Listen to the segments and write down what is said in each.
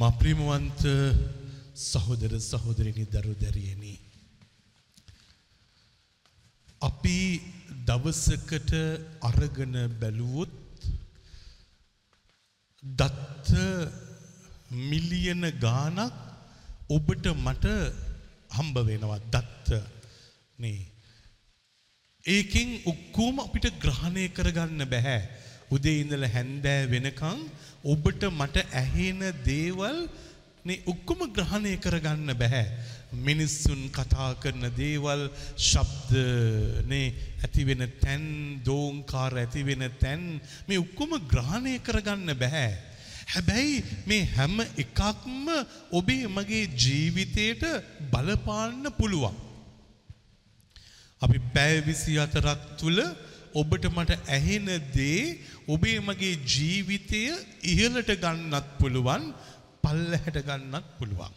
මප්‍රිමවන්ත සහෝදර සහෝදරනි දරු දැරියනි. අපි දවසකට අරගෙන බැලුවොත් දත්ත මිලියන ගානක් ඔබට මට හම්බ වෙනවා දත්ත නේ. ඒකෙන් ඔක්කෝම අපිට ග්‍රහණය කරගන්න බැහැ. උදේ ඉඳලා හැන්දෑ වෙනකන් ඔබට මට ඇහෙන දේවල් නේ ඔක්කොම ග්‍රහණය කරගන්න බැහැ. මිනිස්සුන් කතා කරන දේවල් ශබ්ද නේ ඇති වෙන තැන් දෝංකාර ඇති වෙන තැන් මේ ඔක්කොම ග්‍රහණය කරගන්න බැහැ. හැබැයි මේ හැම එකක්ම ඔබේ මගේ ජීවිතයට බලපාන්න පුළුවන්. අපි පැය විසි අතරක් තුළ ඔබට මට ඇහෙන දේ ඔබේ මගේ ජීවිතය ඉහලට ගන්නත් පුළුවන් පල්ලහැට ගන්නත් පුළුවන්.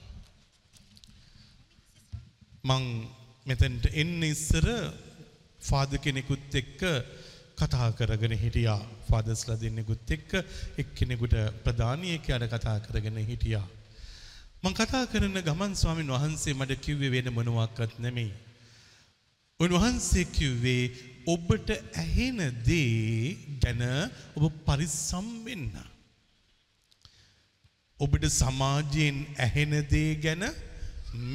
මං මෙතැන්ට එන්න ඉස්සර ෆාද කෙනෙකුත් එක්ක කතා කරගෙන හිටියා ෆාදස්ල දෙන්නෙකුත් එක්ක එක්කෙනෙකුට ප්‍රධානයක අර කතා කරගෙන හිටියා. මං කතා කරන ගමන් ස්වාමින් වහන්සේ මට කිව්වේ වෙන මොනවක්වත් නෙමෙයි. උන්වහන්සේ කිව්වේ ඔබට ඇහෙන දේ ගැන ඔබ පරිස්සම් වෙන්න. ඔබට සමාජයෙන් ඇහෙන දේ ගැන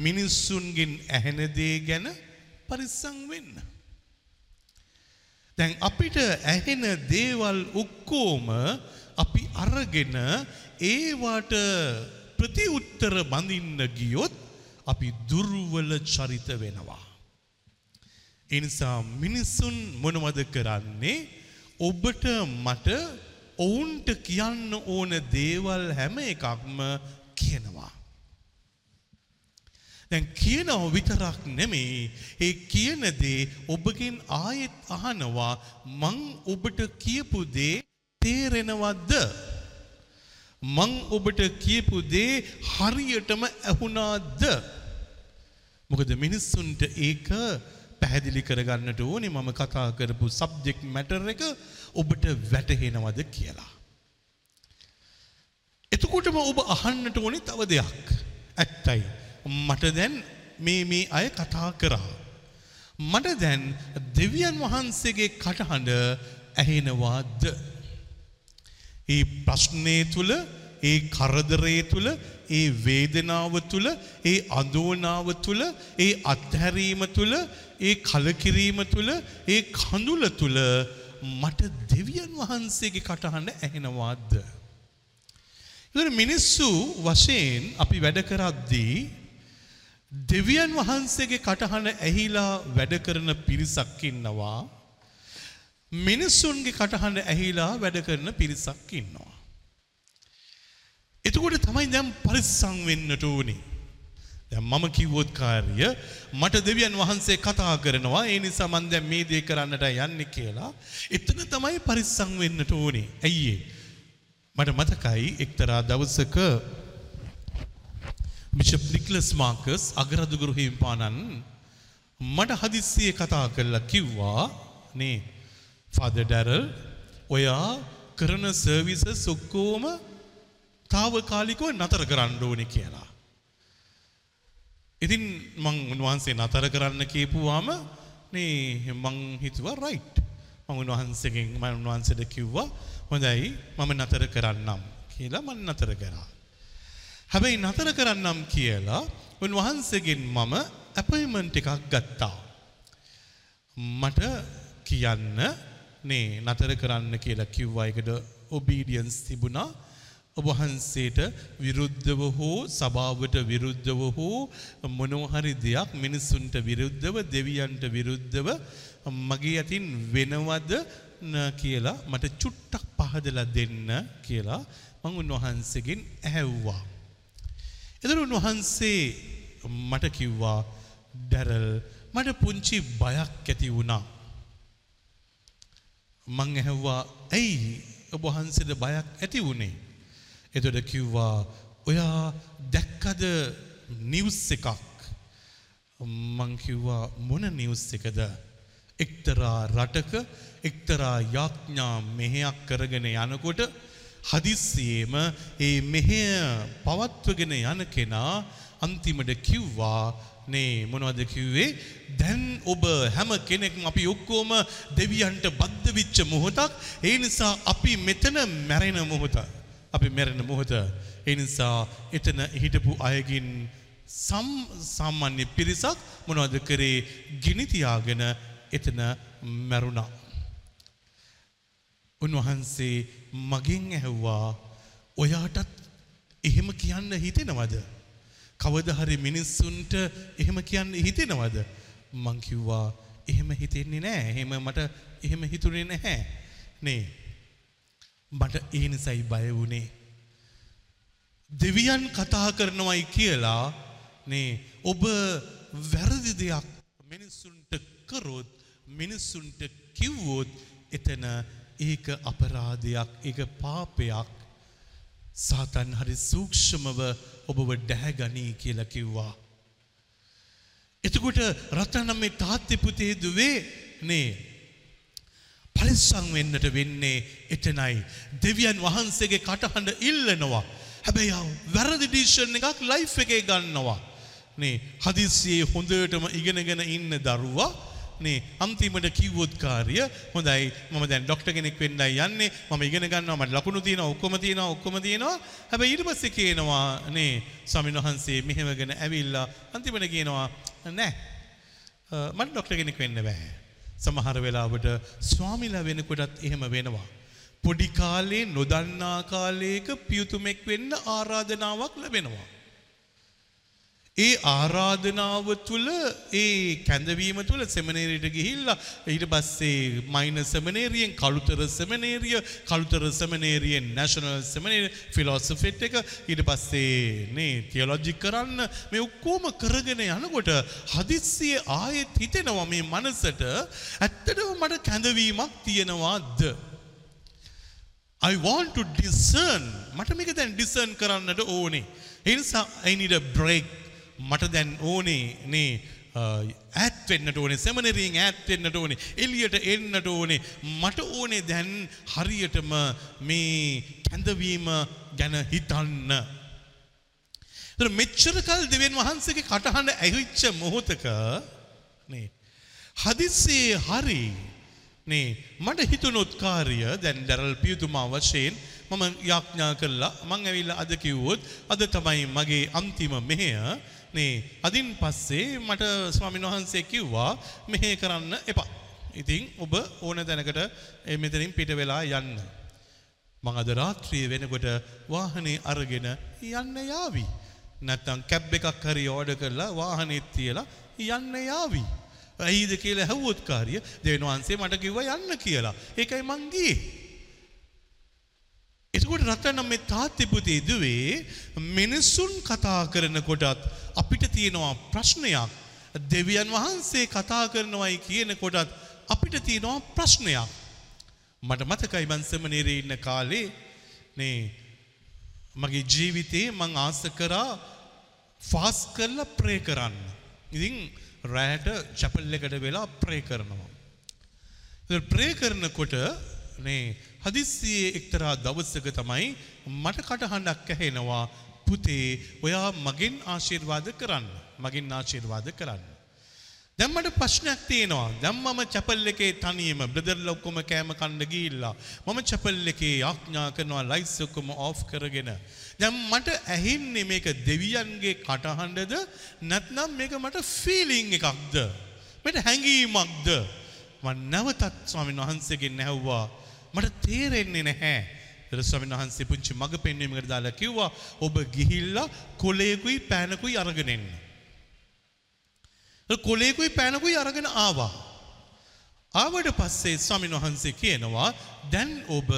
මිනිස්සුන්ගෙන් ඇහෙන දේ ගැන පරිස්සම් වෙන්න. දැන් අපිට ඇහෙන දේවල් ඔක්කොම අපි අරගෙන ඒවට ප්‍රතිඋත්තර බඳින්න ගියොත් අපි දුර්වල චරිත වෙනවා. ඒ නිසා මිනිසුන් මොනවද කරන්නේ ඔබට මට ඔවුන්ට කියන්න ඕන දේවල් හැම එකක්ම කියනවා. දැන් කියනව විතරක් නෙමෙයි ඒ කියන දේ ඔබගෙන් ආයෙත් අහනවා මං ඔබට කියපු දේ තේරෙනවද්ද? මං ඔබට කියපු දේ හරියටම ඇහුණාද? මොකද මිනිස්සුන්ට ඒක පැහැදිලි කරගන්නට ඕනේ මම කතා කරපු සබ්ජෙක්ට් මැටර් එක ඔබට වැටහෙනවද කියලා. එතකොටම ඔබ අහන්නට ඕනේ තව දෙයක්. ඇත්තයි. මට දැන් මේ මේ අය කතා කරා. මට දැන් දෙවියන් වහන්සේගේ කටහඬ ඇහෙනවාද? ඒ ප්‍රශ්නේ තුල ඒ කරදරේ තුල ඒ වේදනාව තුල ඒ අඳෝනාව තුල ඒ අත්හැරීම තුල ඒ කලකිරීම තුල ඒ කඳුල තුල මට දෙවියන් වහන්සේගේ කටහඬ ඇහෙනවාද? ඉතින් මිනිස්සු වශයෙන් අපි වැඩ කරද්දී දෙවියන් වහන්සේගේ කටහඬ ඇහිලා වැඩ කරන පිරිසක් ඉන්නවා. මිනිස්සුන්ගේ කටහඬ ඇහිලා වැඩ කරන පිරිසක් ඉන්නවා. එතකොට තමයි දැන් පරිස්සම් වෙන්නට ඕනේ. දැන් මම කිව්වොත් කාර්ය මට දෙවියන් වහන්සේ කතා කරනවා ඒ නිසා මම දැන් මේ දේ කරන්නට යන්නේ කියලා. එතන තමයි පරිස්සම් වෙන්නට ඕනේ. ඇයි මට මතකයි එක්තරා දවසක බිෂප් නික්ලස් මාකස් අගරදුගුරු හිමිපාණන් මට හදිස්සියේ කතා කරලා කිව්වා නේ ෆාදර් ඩැරල් ඔයා කරන සර්විසස් ඔක්කොම තාවකාලිකව නතර කරන්න ඕනේ කියලා. ඉතින් මං උන්වහන්සේ නතර කරන්න කියපුවාම නේ මං හිතුවා රයිට්. මං උන්වහන්සේගෙන් මම උන්වහන්සේට කිව්වා හොඳයි මම නතර කරන්නම් කියලා මං නතර කරා. හැබැයි නතර කරන්නම් කියලා උන්වහන්සේගෙන් මම අපොයින්ට්මන්ට් එකක් ගත්තා. මට කියන්න නේ නතර කරන්න කියලා කිව්වා ඒකට ඔබීඩියන්ස් තිබුණා. ඔබ වහන්සේට විරුද්ධව හෝ සභාවට විරුද්ධව හෝ මොනවා හරි දෙයක් මිනිසුන්ට විරුද්ධව දෙවියන්ට විරුද්ධව මගේ අතින් වෙනවද කියලා මට චුට්ටක් පහදලා දෙන්න කියලා මම උන්වහන්සේගෙන් ඇහැව්වා. එතන උන්වහන්සේ මට කිව්වා ඩැරල් මට පුංචි බයක් ඇති වුණා. මං ඇහුවා ඇයි ඔබ වහන්සේට බයක් ඇති වුණේ? එතකොට කිව්වා ඔයා දැක්කද නිවුස් එකක්? මං කිව්වා මොන නිවුස් එකද? එක්තරා රටක එක්තරා යාඥා මෙහෙයක් කරගෙන යනකොට හදිස්සියේම ඒ මෙහෙය පවත්වගෙන යන කෙනා අන්තිමට කිව්වා නේ මොනවද කිව්වේ දැන් ඔබ හැම කෙනෙක්ම අපි ඔක්කොම දෙවියන්ට බද්ධ වෙච්ච මොහොතක් ඒ නිසා අපි මෙතන මැරෙන මොහොත අපි මැරෙන මොහොත ඒ නිසා එතන හිටපු අයගින් සම් සාමාන්‍ය පිරිසක් මොනවද කරේ ගිනි තියාගෙන එතන මැරුණා උන්වහන්සේ මගෙන් ඇහුවා ඔයාටත් එහෙම කියන්න හිතෙනවද? කවද හරි මිනිස්සුන්ට එහෙම කියන්න හිතෙනවද? මං කිව්වා එහෙම හිතෙන්නේ නැහැ. එහෙම මට එහෙම හිතුනේ නැහැ. නේ. මට ඒ නිසයි බය වුණේ. දෙවියන් කතා කරනවයි කියලා නේ ඔබ වැරදි දෙයක් මිනිස්සුන්ට කරොත් මිනිස්සුන්ට කිව්වොත් එතන ඒක අපරාධයක් ඒක පාපයක් සාතන් හරි සූක්ෂමව ඔබව ඩැහැගනී කියලා කිව්වා. එතකොට රත්නම් මේ තාත්ති පුතේ දුවේ නේ පරිස්සම් වෙන්නට වෙන්නේ එතනයි. දෙවියන් වහන්සේගේ කටහඬ ඉල්ලනවා. හැබැයි වැරදි ඩිසිෂන් එකක් ලයිෆ් එකේ ගන්නවා. නේ හදිස්සියේ හොඳටම ඉගෙනගෙන ඉන්න දරුවා නේ අන්තිමට කිව්වොත් කාර්ය හොඳයි මම දැන් ඩොක්ටර් කෙනෙක් වෙන්නයි යන්නේ මම ඉගෙන ගන්නවා මට ලකුණු තියෙනවා ඔක්කොම තියෙනවා ඔක්කොම තියෙනවා හැබැයි ඊට පස්සේ කියනවා නේ ස්වාමීන් වහන්සේ මෙහෙමගෙන ඇවිල්ලා අන්තිමට කියනවා නෑ මට ඩොක්ටර් කෙනෙක් වෙන්න බෑ සමහර වෙලාවට ස්වාමිලා වෙනකොටත් එහෙම වෙනවා. පොඩි කාලේ නොදන්නා කාලයක පියුතුමෙක් වෙන්න ආරාධනාවක් ලැබෙනවා. ඒ ආරාධනාව තුළ ඒ කැඳවීම තුළ සෙමනේරයට ගිහිල්ලා ඊට පස්සේ මයින සෙමනේරියෙන් කළුතර සෙමනේරිය කළුතර සෙමනේරියෙන් නැෂනල් සෙමනේරිය ෆිලොසොෆිත් එක ඊට පස්සේ නේ තියොලොජි කරන්න මේ ඔක්කොම කරගෙන යනකොට හදිස්සියේ ආයෙත් හිතෙනවා මේ මනසට ඇත්තටම මට කැඳවීමක් තියෙනවාද? I want to discern. මට මේක දැන් discern කරන්නට ඕනේ. ඒ නිසා I need a break. මට දැන් ඕනේ නේ ඈත් වෙන්නට ඕනේ සෙමිනරියෙන් ඈත් වෙන්නට ඕනේ එළියට එන්නට ඕනේ. මට ඕනේ දැන් හරියටම මේ කැඳවීම ගැන හිතන්න. එතන මෙච්චර කල් දෙවියන් වහන්සේගේ කටහඬ ඇහිච්ච මොහොතක නේ හදිස්සියේ හරි නේ මට හිතුනොත් කාර්ය දැන් දරල් පියතුමා වශයෙන් මම යාඥා කළා මං ඇවිල්ලා අද කිව්වොත් අද තමයි මගේ අන්තිම මෙහෙය. නේ අදින් පස්සේ මට ස්වාමීන් වහන්සේ කිව්වා මෙහෙ කරන්න එපා. ඉතින් ඔබ ඕන තැනකට මෙතනින් පිට වෙලා යන්න. මං අද රාත්‍රියේ වෙනකොට වාහනේ අරගෙන යන්න යාවි. නැත්තම් කැබ් එකක් හරි ඕඩර් කරලා වාහනේත් තියලා යන්න යාවි. ඇයිද කියලා ඇහුවොත් කාර්ය දෙවියන් වහන්සේ මට කිව්වා යන්න කියලා. ඒකයි මං ගියේ. එතකොට රත්නම් මේ තාත්ති පුතේ දුවේ මිනිසුන් කතා කරනකොටත් අපිට තියෙනවා ප්‍රශ්නයක්. දෙවියන් වහන්සේ කතා කරනවයි කියන කොටත් අපිට තියෙනවා ප්‍රශ්නයක්. මට මතකයි මං සෙමිනේරේ ඉන්න කාලේ නේ මගේ ජීවිතේ මං ආස කරා ෆාස් කරලා ප්‍රේ කරන්න. ඉතින් රෑට චැපල් එකට වෙලා ප්‍රේ කරනවා. ප්‍රේ කරනකොට නේ හදිස්සියේ එක්තරා දවසක තමයි මට කටහඬක් ඇහෙනවා පුතේ ඔයා මගෙන් ආශිර්වාද කරන්න. මගෙන් ආශිර්වාද කරන්න. දැන් මට ප්‍රශ්නයක් තියෙනවා. දැන් මම චැපල් එකේ තනියම බ්‍රදර්ලා ඔක්කොම කෑම කන්න ගිහිල්ලා මම චැපල් එකේ ආඥා කරනවා ලයිට්ස් ඔක්කොම ඔෆ් කරගෙන. දැන් මට ඇහින්නේ මේක දෙවියන්ගේ කටහඬද නැත්නම් මේක මට ෆීලිං එකක්ද? මට හැඟීමක්ද? මම නැවතත් ස්වාමීන් වහන්සේගෙන් ඇහුවා මට තේරෙන්නේ නැහැ. ඒතර ස්වාමීන් වහන්සේ පුංචි මඟ පෙන්වීමකට දාලා කිව්වා ඔබ ගිහිල්ලා කොලේකුයි පෑනකුයි අරගෙන එන්න. කොලේකුයි පෑනකුයි අරගෙන ආවා. ආවට පස්සේ ස්වාමීන් වහන්සේ කියනවා දැන් ඔබ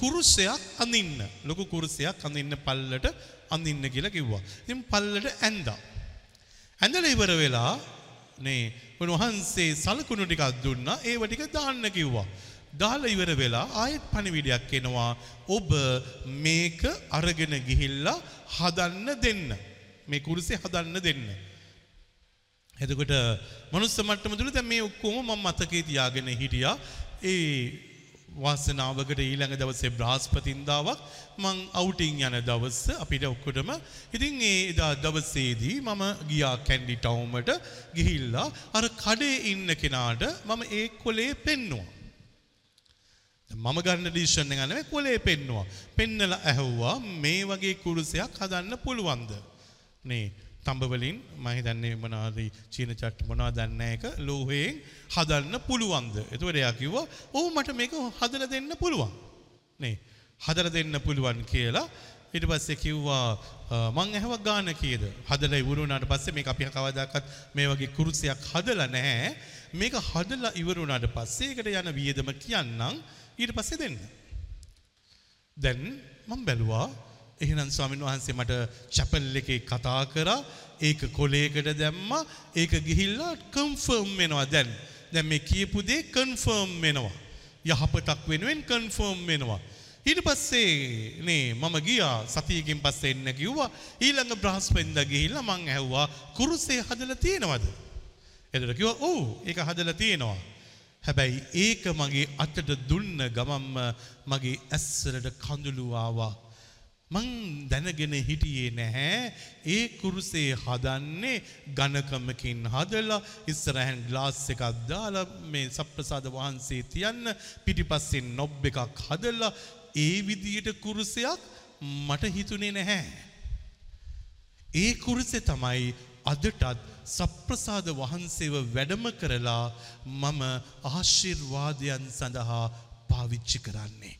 කුරුසයක් අඳින්න. ලොකු කුරුසයක් අඳින්න පල්ලට අඳින්න කියලා කිව්වා. ඉතින් පල්ලට ඇඳා. ඇඳලා ඉවර වෙලා නේ උන්වහන්සේ සලකුණු ටිකක් දුන්නා ඒව ටික දාන්න කිව්වා. දාලා ඉවර වෙලා ආයෙත් පණිවිඩයක් එනවා ඔබ මේක අරගෙන ගිහිල්ලා හදන්න දෙන්න. මේ කුරුසේ හදන්න දෙන්න. එතකොට මනුස්ස මට්ටම තුල දැන් මේ ඔක්කොම මම මතකේ තියාගෙන හිටියා. ඒ වාසනාවකට ඊළඟ දවසේ බ්‍රහස්පතින්දාවක් මං අවුටින් යන දවස අපිට ඔක්කොටම ඉතින් ඒ එදා දවසේදී මම ගියා කැන්ඩි ටවුමට ගිහිල්ලා අර කඩේ ඉන්න කෙනාට මම ඒ කොලේ පෙන්නවා. මම ගන්න ඩිසිෂන් එක නෙවෙයි කොලේ පෙන්නවා. පෙන්නලා ඇහුවා මේ වගේ කුරුසයක් හදන්න පුළුවන්ද? නේ තඹ වලින් මම හිතන්නේ මොනවාද චීන චට් මොනවද දන්නේ එක ලෝහයෙන් හදන්න පුළුවන්ද? එතකොට එයා කිව්වා ඔව් මට මේක හදලා දෙන්න පුළුවන්. නේ හදලා දෙන්න පුළුවන් කියලා ඊට පස්සේ කිව්වා මං ඇහුවා ගාන කීයද? හදලා ඉවර වුණාට පස්සේ මේක අපි කවදාකවත් මේ වගේ කුරුසයක් හදලා නැහැ. මේක හදලා ඉවර වුණාට පස්සේ ඒකට යන වියදම කියන්නම් ඊට පස්සේ දෙන්න. දැන් මම බැලුවා එහෙනම් ස්වාමීන් වහන්සේ මට චැපල් එකේ කතා කරා ඒක කොලේකට දැම්මා ඒක ගිහිල්ලා කන්ෆර්ම් වෙනවා දැන්. දැන් මේ කියපු දේ කන්ෆර්ම් වෙනවා. යහපතක් වෙනුවෙන් කන්ෆර්ම් වෙනවා. ඊට පස්සේ නේ මම ගියා සතියකින් පස්සේ එන්න කිව්වා. ඊළඟ බ්‍රහස්පතින්දා ගිහිල්ලා මං ඇහුවා කුරුසේ හදලා තියෙනවද? එතකොට කිව්වා ඔව් ඒක හදලා තියෙනවා. හැබැයි ඒක මගේ අතට දුන්න ගමම්ම මගේ ඇස්සරට කඳුළු ආවා මං දැනගෙන හිටියේ නැහැ. ඒ කුරුසේ හදන්නේ ඝනකමකින් හදලා ඉස්සරහෙන් ග්ලාස් එකක් දාලා මේ සප්‍රසාද වහන්සේ තියන්න පිටිපස්සෙන් නොබ් එකක් හදලා ඒ විදියට කුරුසයක් මට හිතුනේ නැහැ. ඒ කුරුසේ තමයි අදටත් සප්‍රසාද වහන්සේව වැඩම කරලා මම ආශිර්වාදයන් සඳහා පාවිච්චි කරන්නේ.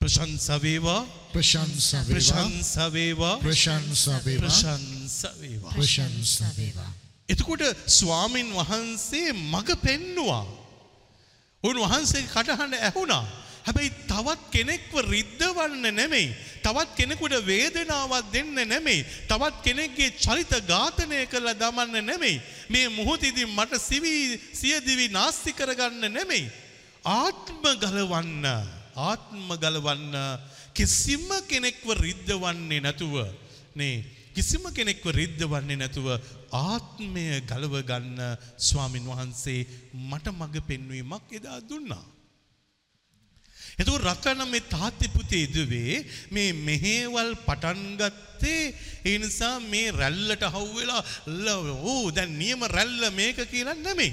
ප්‍රශංසා වේවා. ප්‍රශංසා වේවා. ප්‍රශංසා වේවා. ප්‍රශංසා වේවා. ප්‍රශංසා වේවා. ප්‍රශංසා වේවා. එතකොට ස්වාමින් වහන්සේ මග පෙන්නවා. උන්වහන්සේ කටහඬ ඇහුණා. හැබැයි තවත් කෙනෙක්ව රිද්දවන්න නෙමෙයි තවත් කෙනෙකුට වේදනාවක් දෙන්න නෙමෙයි. තවත් කෙනෙක්ගේ චරිත ඝාතනය කළ දමන්න නෙමෙයි. මේ මොහොතේදී මට සිවි සියදිවි නාස්ති කරගන්න නෙමෙයි. ආත්ම ගලවන්න ආත්ම ගලවන්න කිසිම කෙනෙක්ව රිද්දවන්නේ නැතුව නේ කිසිම කෙනෙක්ව රිද්දවන්නේ නැතුව ආත්මය ගලව ගන්න ස්වාමින් වහන්සේ මට මඟ පෙන්වීමක් එදා දුන්නා. එතකොට රත්තරන් මේ තාත්ති පුතේ ඉදුවේ මේ මෙහෙවල් පටන් ගත්තේ ඒ නිසා මේ රැල්ලට හවුවෙලා ඕ දැන් නියම රැල්ල මේක කියලා නෙමෙයි.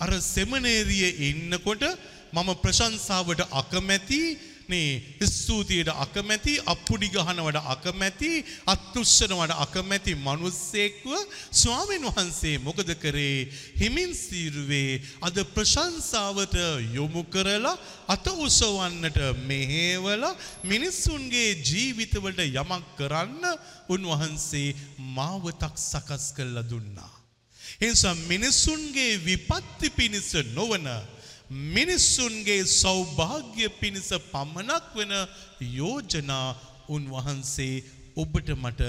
අර සෙමනේරිය ඉන්නකොට මම ප්‍රශංසාවට අකමැති නේ ස්තුතියට අකමැති අප්පුඩි ගහනවට අකමැති අත්උස්සනවට අකමැති මිනිස්සෙක්ව ස්වාමීන් වහන්සේ මොකද කරේ? හිමින් සීරුවේ අද ප්‍රශංසාවට යොමු කරලා අත උසවන්නට මෙහෙवला මිනිසුන්ගේ ජීවිතවලට යමක් කරන්න උන්වහන්සේ මාවතක් සකස් කළා දුන්නා. එනිසා මිනිසුන්ගේ විපත්ති පිණිස නොවන මිනිස්සුන්ගේ සෞභාග්‍ය පිණිස පමණක් වෙන යෝජනා උන්වහන්සේ ඔබට මට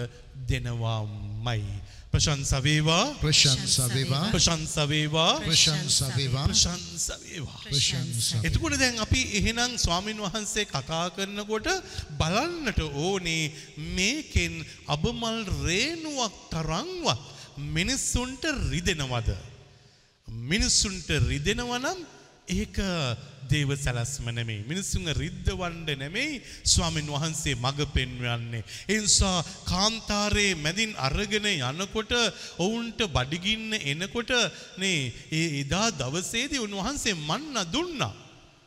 දෙනවාමයි. ප්‍රශංසා වේවා ප්‍රශංසා වේවා ප්‍රශංසා වේවා ප්‍රශංසා වේවා ප්‍රශංසා වේවා. ප්‍රශංසා එතකොට දැන් අපි එහෙනම් ස්වාමින් වහන්සේ කතා කරනකොට බලන්නට ඕනේ මේකෙන් අබමල් රේණුවක් තරම්වත් මිනිස්සුන්ට රිදෙනවද? මිනිස්සුන්ට රිදෙනවනම් ඒක දේව සැලස්ම නෙමෙයි. මිනිස්සුන්ව රිද්දවන්න නෙමෙයි ස්වාමින් වහන්සේ මඟ පෙන්වන්නේ. ඒ නිසා කාන්තාරයේ මැදින් අරගෙන යනකොට ඔවුන්ට බඩගින්න එනකොට මේ ඒ එදා දවසේදී උන්වහන්සේ මන්න දුන්නා.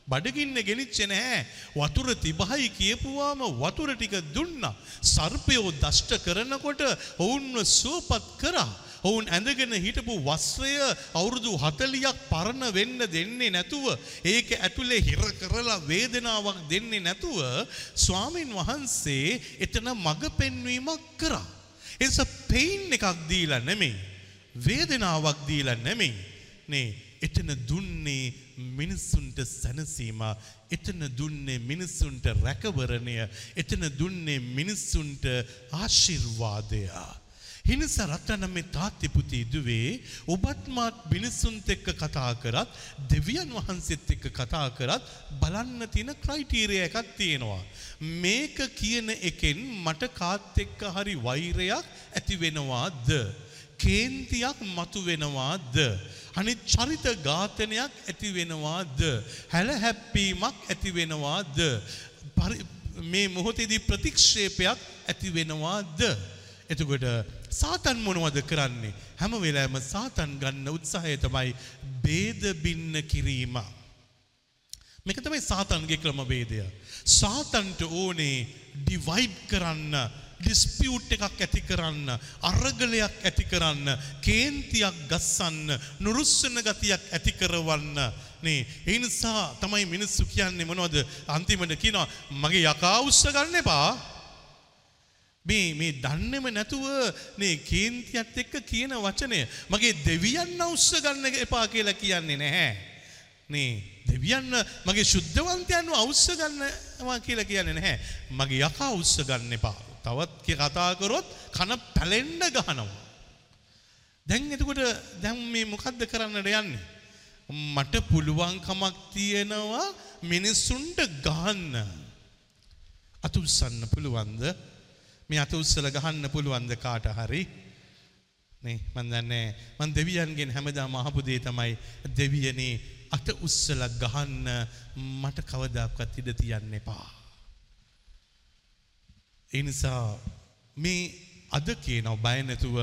බඩගින්න ගෙනිච්චේ නැහැ. වතුර තිබහයි කියපුවාම වතුර ටික දුන්නා. සර්පයෝ දෂ්ට කරනකොට ඔවුන්ව සුවපත් කරා. ඔවුන් ඇඳගෙන හිටපු වස්ත්‍රය අවුරුදු 40ක් පරණ වෙන්න දෙන්නේ නැතුව ඒක ඇතුලේ හිර කරලා වේදනාවක් දෙන්නේ නැතුව ස්වාමින් වහන්සේ එතන මඟ පෙන්වීමක් කරා. එනිස පෙයින් එකක් දීලා නෙමෙයි. වේදනාවක් දීලා නෙමෙයි. නේ එතන දුන්නේ මිනිස්සුන්ට සැනසීම එතන දුන්නේ මිනිස්සුන්ට රැකවරණය එතන දුන්නේ මිනිස්සුන්ට ආශිර්වාදය හිනිසා රටන මේ තාත්ති පුතේ දුවේ ඔබත් මාත් මිනිස්සුන්ත් එක්ක කතා කරත් දෙවියන් වහන්සේත් එක්ක කතා කරත් බලන්න තියෙන ක්‍රයිටීරියා එකක් තියෙනවා මේක කියන එකෙන් මට කාත් එක්ක හරි වෛරයක් ඇති වෙනවාද කේන්තියක් මතු වෙනවාද. අනිත් චරිත ඝාතනයක් ඇති වෙනවාද. හැල හැප්පීමක් ඇති වෙනවාද. මේ මොහොතේදී ප්‍රතික්ෂේපයක් ඇති වෙනවාද. එතකොට සාතන් මොනවද කරන්නේ. හැම වෙලාම සාතන් ගන්න උත්සාහය තමයි බේද බින්න කිරීම. මේක තමයි සාතන්ගේ ක්‍රමවේදය. සාතන්ට ඕනේ ඩිවයිඩ් කරන්න ඩිස්පියුට් එකක් ඇති කරන්න අරගලයක් ඇති කරන්න කේන්තියක් ගස්සන්න නුරුස්සන ගතියක් ඇති කරවන්න නේ ඒ නිසා තමයි මිනිස්සු කියන්නේ මොනවද අන්තිමට කියනවා මගේ යකා උස්ස ගන්න එපා මේ මේ දන්නෙම නැතුව මේ කේන්තියත් එක්ක කියන වචනය මගේ දෙවියන් උස්ස ගන්න එපා කියලා කියන්නේ නැහැ නේ දෙවියන් මගේ ශුද්ධවන්තයන්ව අවුස්ස ගන්නවා කියලා කියන්නේ නැහැ මගේ යකා උස්ස ගන්න එපා තවත් කතා කරොත් කන පැලෙන්න ගහනවා. දැන් එතකොට දැන් මේ මොකද්ද කරන්නට යන්නේ? මට පුළුවන්කමක් තියෙනවා මිනිස්සුන්ට ගහන්න. අත උස්සන්න පුළුවන්ද? මේ අත උස්සලා ගහන්න පුළුවන්ද කාට හරි? නේ මන් දන්නේ මන් දෙවියන්ගෙන් හැමදාම අහපු දේ තමයි දෙවියනේ අත උස්සලා ගහන්න මට කවදාකවත් ඉඩ තියන්න එපා. ඒ නිසා මේ අද කියනව බය නැතුව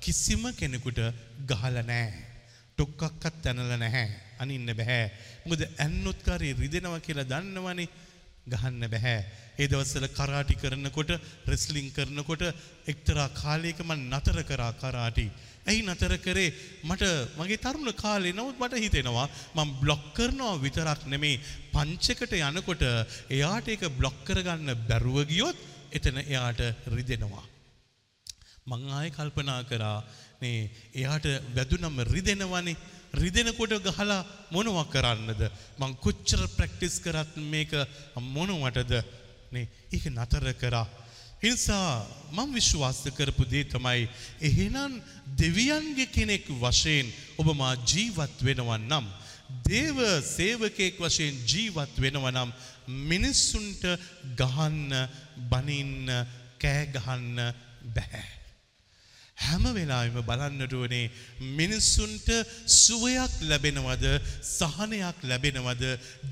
කිසිම කෙනෙකුට ගහලා නැහැ. ටොක්කක්වත් තනලා නැහැ. අනින්න බෑ. මොකද ඇන්නොත් කාරේ රිදෙනවා කියලා දන්නවනේ. ගහන්න බෑ. ඒ දවස්වල කරාටි කරනකොට රෙස්ලිං කරනකොට එක්තරා කාලයක මම නතර කරා කරාටි. ඇයි නතර කරේ? මට මගේ තරුණ කාලේ නමුත් මට හිතෙනවා මම බ්ලොක් කරනවා විතරක් නෙමේ. පංචකට යනකොට එයාට ඒක බ්ලොක් කරගන්න බැරුව ගියොත් එතන එයාට රිදෙනවා. මං ආයේ කල්පනා කරා මේ එයාට වැදුනම රිදෙනවනේ. රිදෙනකොට ගහලා මොනවා කරන්නද? මං කොච්චර ප්‍රැක්ටිස් කරත් මේක මොනවටද නේ ඒක නතර කරා එනිසා මම විශ්වාස කරපු දේ තමයි එහෙනම් දෙවියන්ගේ කෙනෙක් වශයෙන් ඔබ මා ජීවත් වෙනවා නම් දේව සේවකයෙක් වශයෙන් ජීවත් වෙනවා නම් මිනිස්සුන්ට ගහන්න බනින්න කෑ ගහන්න බෑ. හැම වෙලාවෙම බලන්නට ඕනේ මිනිස්සුන්ට සුවයක් ලැබෙනවද සහනයක් ලැබෙනවද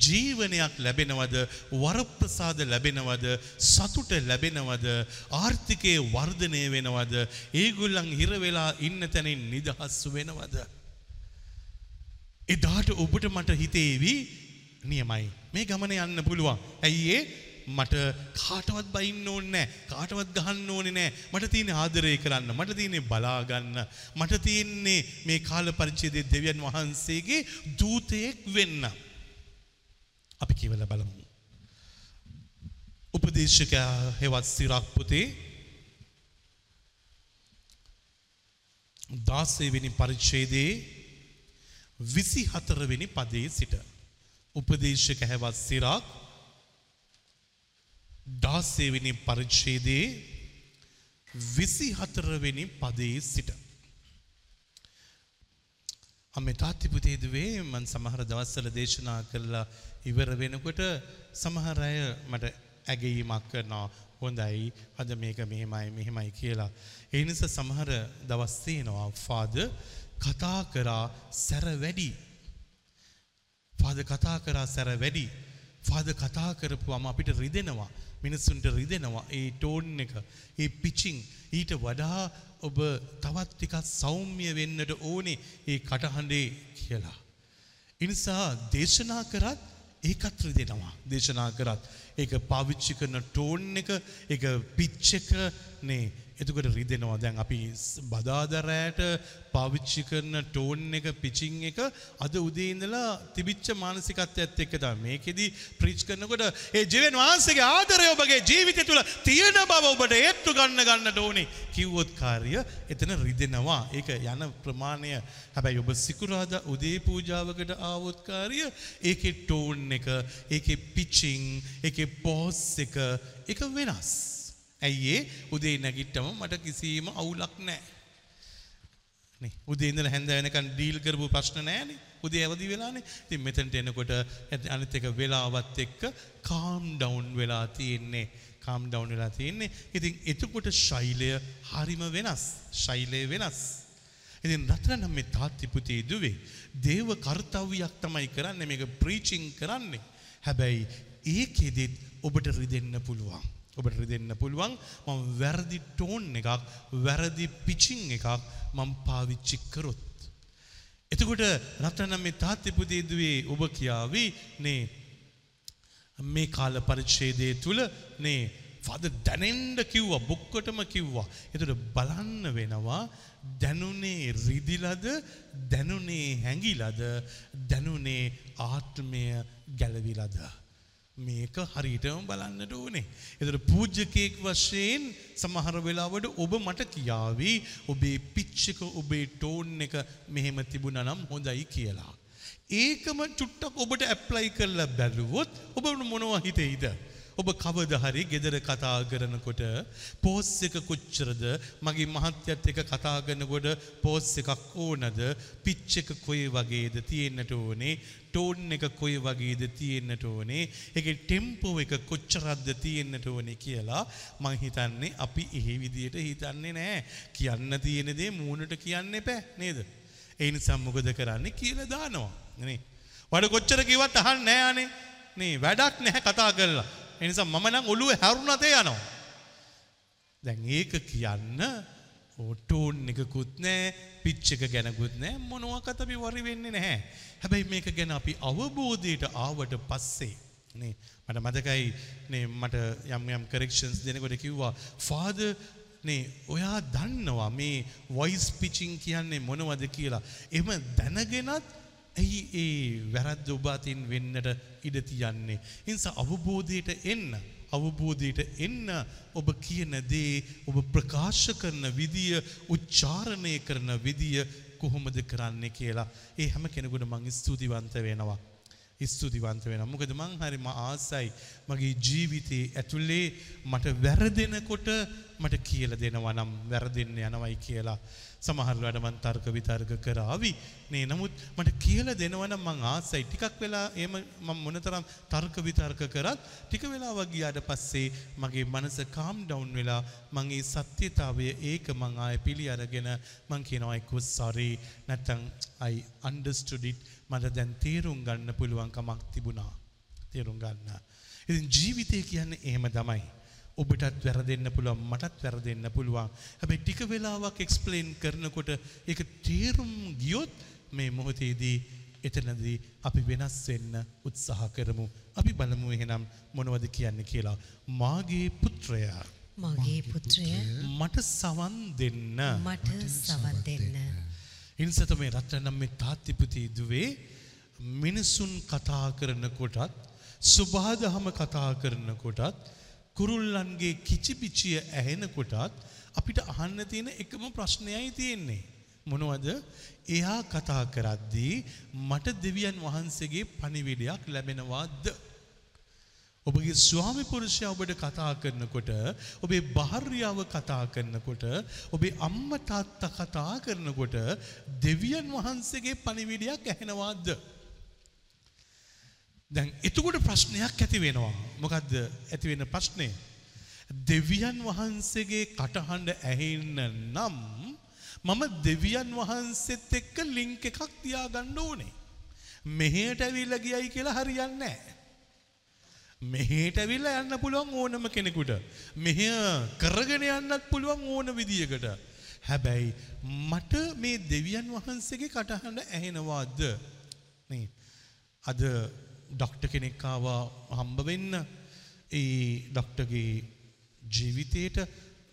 ජීවනයක් ලැබෙනවද වරප්‍රසාද ලැබෙනවද සතුට ලැබෙනවද ආර්ථිකයේ වර්ධනය වෙනවද ඒගොල්ලන් හිර වෙලා ඉන්න තැනින් නිදහස් වෙනවද? එදාට ඔබට මට හිතේවි නියමයි. මේ ගමන යන්න පුළුවන්. ඇයි ඒ? මට කාටවත් බයින්න ඕනේ නැහැ. කාටවත් ගහන්න ඕනේ නැහැ. මට තියෙන්නේ ආදරය කරන්න. මට තියෙන්නේ බලා ගන්න. මට තියෙන්නේ මේ කාල පරිච්ඡේදයේ දෙවියන් වහන්සේගේ දූතයෙක් වෙන්න. අපි කියවලා බලමු. උපදේශකයා හෙවත් සිරක් පුතේ 16 වෙනි පරිච්ඡේදයේ 24 වෙනි පදයේ සිට උපදේශක හැවත් සිරක් දාසේවෙනි පරිච්ඡේදයේ විසි හතරවෙනි පදයේ සිට. අම තාත්තිපුතේදුවේ මන් සමහර දවස්සල දේශනා කරලා ඉවර වෙනකොට සමහර අය මට ඇගීමක් කරනවා හොඳයි අද මේක මෙහෙමයි මෙහෙමයි කියලා. ඒ නිසා සමහර දවස් තියෙනවා ෆාද කතා කරා සැර වැඩි. ෆාද කතා කරා සැර වැඩි. ෆාද කතා කරපුවම අපිට රිදෙනවා. මිනිස්සුන්ට රිදෙනවා. ඒ ටෝන් එක ඒ පිචිං ඊට වඩා ඔබ තවත් ටිකක් සෞම්‍ය වෙන්නට ඕනේ ඒ කටහඬේ කියලා. ඉනිසා දේශනා කරත් ඒකත් රිදෙනවා. දේශනා කරත්. ඒක පාවිච්චි කරන ටෝන් එක ඒක පිච් එක නේ එතකොට රිදෙනවා. දැන් අපි බදාදරෑට පාවිච්චි කරන ටෝන් එක පිචිං එක අද උදේ ඉඳලා තිබිච්ච මානසිකත්වයත් එක්ක තමයි. මේකෙදි ප්‍රීච් කරනකොට ඒ ජීවෙන් වහන්සේගේ ආදරය ඔබගේ ජීවිතය තුළ තියෙන බව ඔබට ඒත්තු ගන්න ගන්නට ඕනේ කිව්වොත් කාර්ය එතන රිදෙනවා. ඒක යන ප්‍රමාණය. හැබැයි ඔබ සිකුරාදා උදේ පූජාවකට ආවොත් කාර්ය ඒකේ ටෝන් එක ඒකේ පිචිං ඒකේ පෝස් එක ඒක වෙනස්. ඇයි ඒ උදේ නැගිට්ටම මට කිසිම අවුලක් නැහැ. නේ උදේ ඉඳලා හැන්ද වෙනකන් ඩීල් කරපු ප්‍රශ්න නැහැනේ. උදේ අවදි වෙලානේ. ඉතින් මෙතනට එනකොට අනිත් එක වෙලාවත් එක්ක කාම් ඩවුන් වෙලා තියෙන්නේ. කාම් ඩවුන් වෙලා තියෙන්නේ. ඉතින් එතකොට ශෛලය හරිම වෙනස්. ශෛලය වෙනස්. ඉතින් රත්නම් මේ තාත්ති පුතේ දුවේ දේව කර්තව්‍යයක් තමයි කරන්නේ මේක ප්‍රීචිං කරන්නේ. හැබැයි ඒකෙදිත් ඔබට රිදෙන්න පුළුවන්. ඔබට රිදෙන්න පුළුවන් මම වැරදි ටෝන් එකක් වැරදි පිචිං එකක් මම පාවිච්චි කරොත්. එතකොට රත්නම් මේ තාත්ති පුතේ දුවේ ඔබ කියාවි නේ මේ කාල පරිච්ඡේදය තුල නේ ෆාද දැනෙන්න කිව්වා බොක්කොටම කිව්වා. එතකොට බලන්න වෙනවා දැනුනේ රිදිලද දැනුනේ හැඟිලද දැනුනේ ආත්මය ගැලවිලද මේක හරියටම බලන්නට ඕනේ. එතකොට පූජ්‍යකෙක් වශයෙන් සමහර වෙලාවට ඔබ මට කියාවි ඔබේ පිච් එක ඔබේ ටෝන් එක මෙහෙම තිබුණා නම් හොඳයි කියලා. ඒකම චුට්ටක් ඔබට ඇප්ලයි කරලා බැලුවොත් ඔබ මොනවා හිතෙයිද? ඔබ කවද හරි ගෙදර කතා කරනකොට පෝස් එක කොච්චරද? මගේ මහත්යත් එක කතා කරනකොට පෝස් එකක් ඕනද? පිච් එක කොයි වගේද තියෙන්නට ඕනේ? ටෝන් එක කොයි වගේද තියෙන්නට ඕනේ? ඒකේ ටෙම්පෝ එක කොච්චරක්ද තියෙන්නට ඕනේ කියලා මං හිතන්නේ අපි එහෙ විදියට හිතන්නේ නැහැ කියන්න තියෙන දේ මූණට කියන්න එපා නේද? ඒ නිසා මොකද කරන්නේ කියලා දානවා. නේ? වඩ කොච්චර කිව්වත් අහන්නේ නැහැ අනේ නේ වැඩක් නැහැ කතා කරලා. එනිසා මම නම් ඔළුව හැරුණතේ යනවා. දැන් ඒක කියන්න ඕටෝන් එකකුත් නෑ පිච් එක ගැනකුත් නෑ මොනවකත් අපි වරි වෙන්නේ නැහැ. හැබැයි මේක ගැන අපි අවබෝධයට ආවට පස්සේ නේ මට මතකයි නේ මට යම් යම් කරෙක්ෂන්ස් දෙනකොට කිව්වා ෆාදර් නේ ඔයා දන්නවා මේ වොයිස් පිචිං කියන්නේ මොනවද කියලා. එම දැනගෙනත් ඇයි ඒ වැරද්ද ඔබ අතින් වෙන්නට ඉඩ තියන්නේ. ඉන්සා අවබෝධයට එන්න. අවබෝධයට එන්න ඔබ කියන දේ ඔබ ප්‍රකාශ කරන විදිය උච්චාරණය කරන විදිය කොහොමද කරන්නේ කියලා ඒ හැම කෙනෙකුට මං ස්තුතිවන්ත වෙනවා. ස්තුතිවන්ත වෙන මොකද මං හරි ම ආසයි මගේ ජීවිතයේ ඇතුළේ මට වැරදෙනකොට මට කියල දෙනවා නම් වැරදින්න යනවයි කියලා. සමහරලට මන් තර්ක විතර්ක කරාවි නේ නමුත් මට කියල දෙනවන මං ආසයි. ටිකක් වෙලා එම මං මොනතරම් තර්ක විතර්ක කරත් ටික වෙලා වගියාට පස්සේ මගේ මනස කාම් ඩවුන් වෙලා මගේ සත්‍යතාවය ඒක මං ආය පිළි අරගෙන මං කියනවයිකු සරි නැත්තං අයි අන්ඩස්ටඩිට් මට දැන් තේරුම් ගන්න පුළුවන්කමක් තිබුණා තේරුම් ගන්න. ඉතින් ජීවිතය කියන්නේ එහෙම තමයි. ඔබටත් වැරදෙන්න පුළුවන් මටත් වැරදෙන්න පුළුවන්. හැබැයි ටික වෙලාවක් එක්ස්ප්ලেইন කරනකොට ඒක තේරුම් ගියොත් මේ මොහොතේදී එතනදී අපි වෙනස් වෙන්න උත්සාහ කරමු. අපි බලමු එහෙනම් මොනවද කියන්නේ කියලා. මාගේ පුත්‍රයා මගේ පුත්‍රය මට සවන් දෙන්න. මට සවන් දෙන්න. ඉන්සත මේ රත්නම් මේ තාත්තිපති දුවේ මිනිසුන් කතා කරනකොටත් සුභාදහම කතා කරනකොටත් කුරුල්ලන්ගේ කිචිපිචිය ඇහෙනකොටත් අපිට අහන්න තියෙන එකම ප්‍රශ්නයයි තියෙන්නේ. මොනවද එයා කතා කරද්දී මට දෙවියන් වහන්සේගේ පණිවිඩයක් ලැබෙනවාද. ඔබගේ ස්වාමි පුරුෂයා ඔබට කතා කරනකොට ඔබේ භාර්යාව කතා කරනකොට ඔබේ අම්ම තාත්තා කතා කරනකොට දෙවියන් වහන්සේගේ පණිවිඩයක් ඇහෙනවාද? දැන් එතකොට ප්‍රශ්නයක් ඇති වෙනවා. මොකද්ද ඇති වෙන ප්‍රශ්නේ? දෙවියන් වහන්සේගේ කටහඬ ඇහෙන්න නම් මම දෙවියන් වහන්සේත් එක්ක ලින්ක් එකක් තියාගන්න ඕනේ. මෙහෙට ඇවිල්ලා ගියයි කියලා හරියන්නේ නැහැ. මෙහෙට ඇවිල්ලා යන්න පුළුවන් ඕනම කෙනෙකුට. මෙහෙ කරගෙන යන්නත් පුළුවන් ඕන විදියකට. හැබැයි මට මේ දෙවියන් වහන්සේගේ කටහඬ ඇහෙනවාද? නේ. අද ඩොක්ටර් කෙනෙක් ආවා හම්බ වෙන්න ඒ ඩොක්ටර්ගේ ජීවිතයට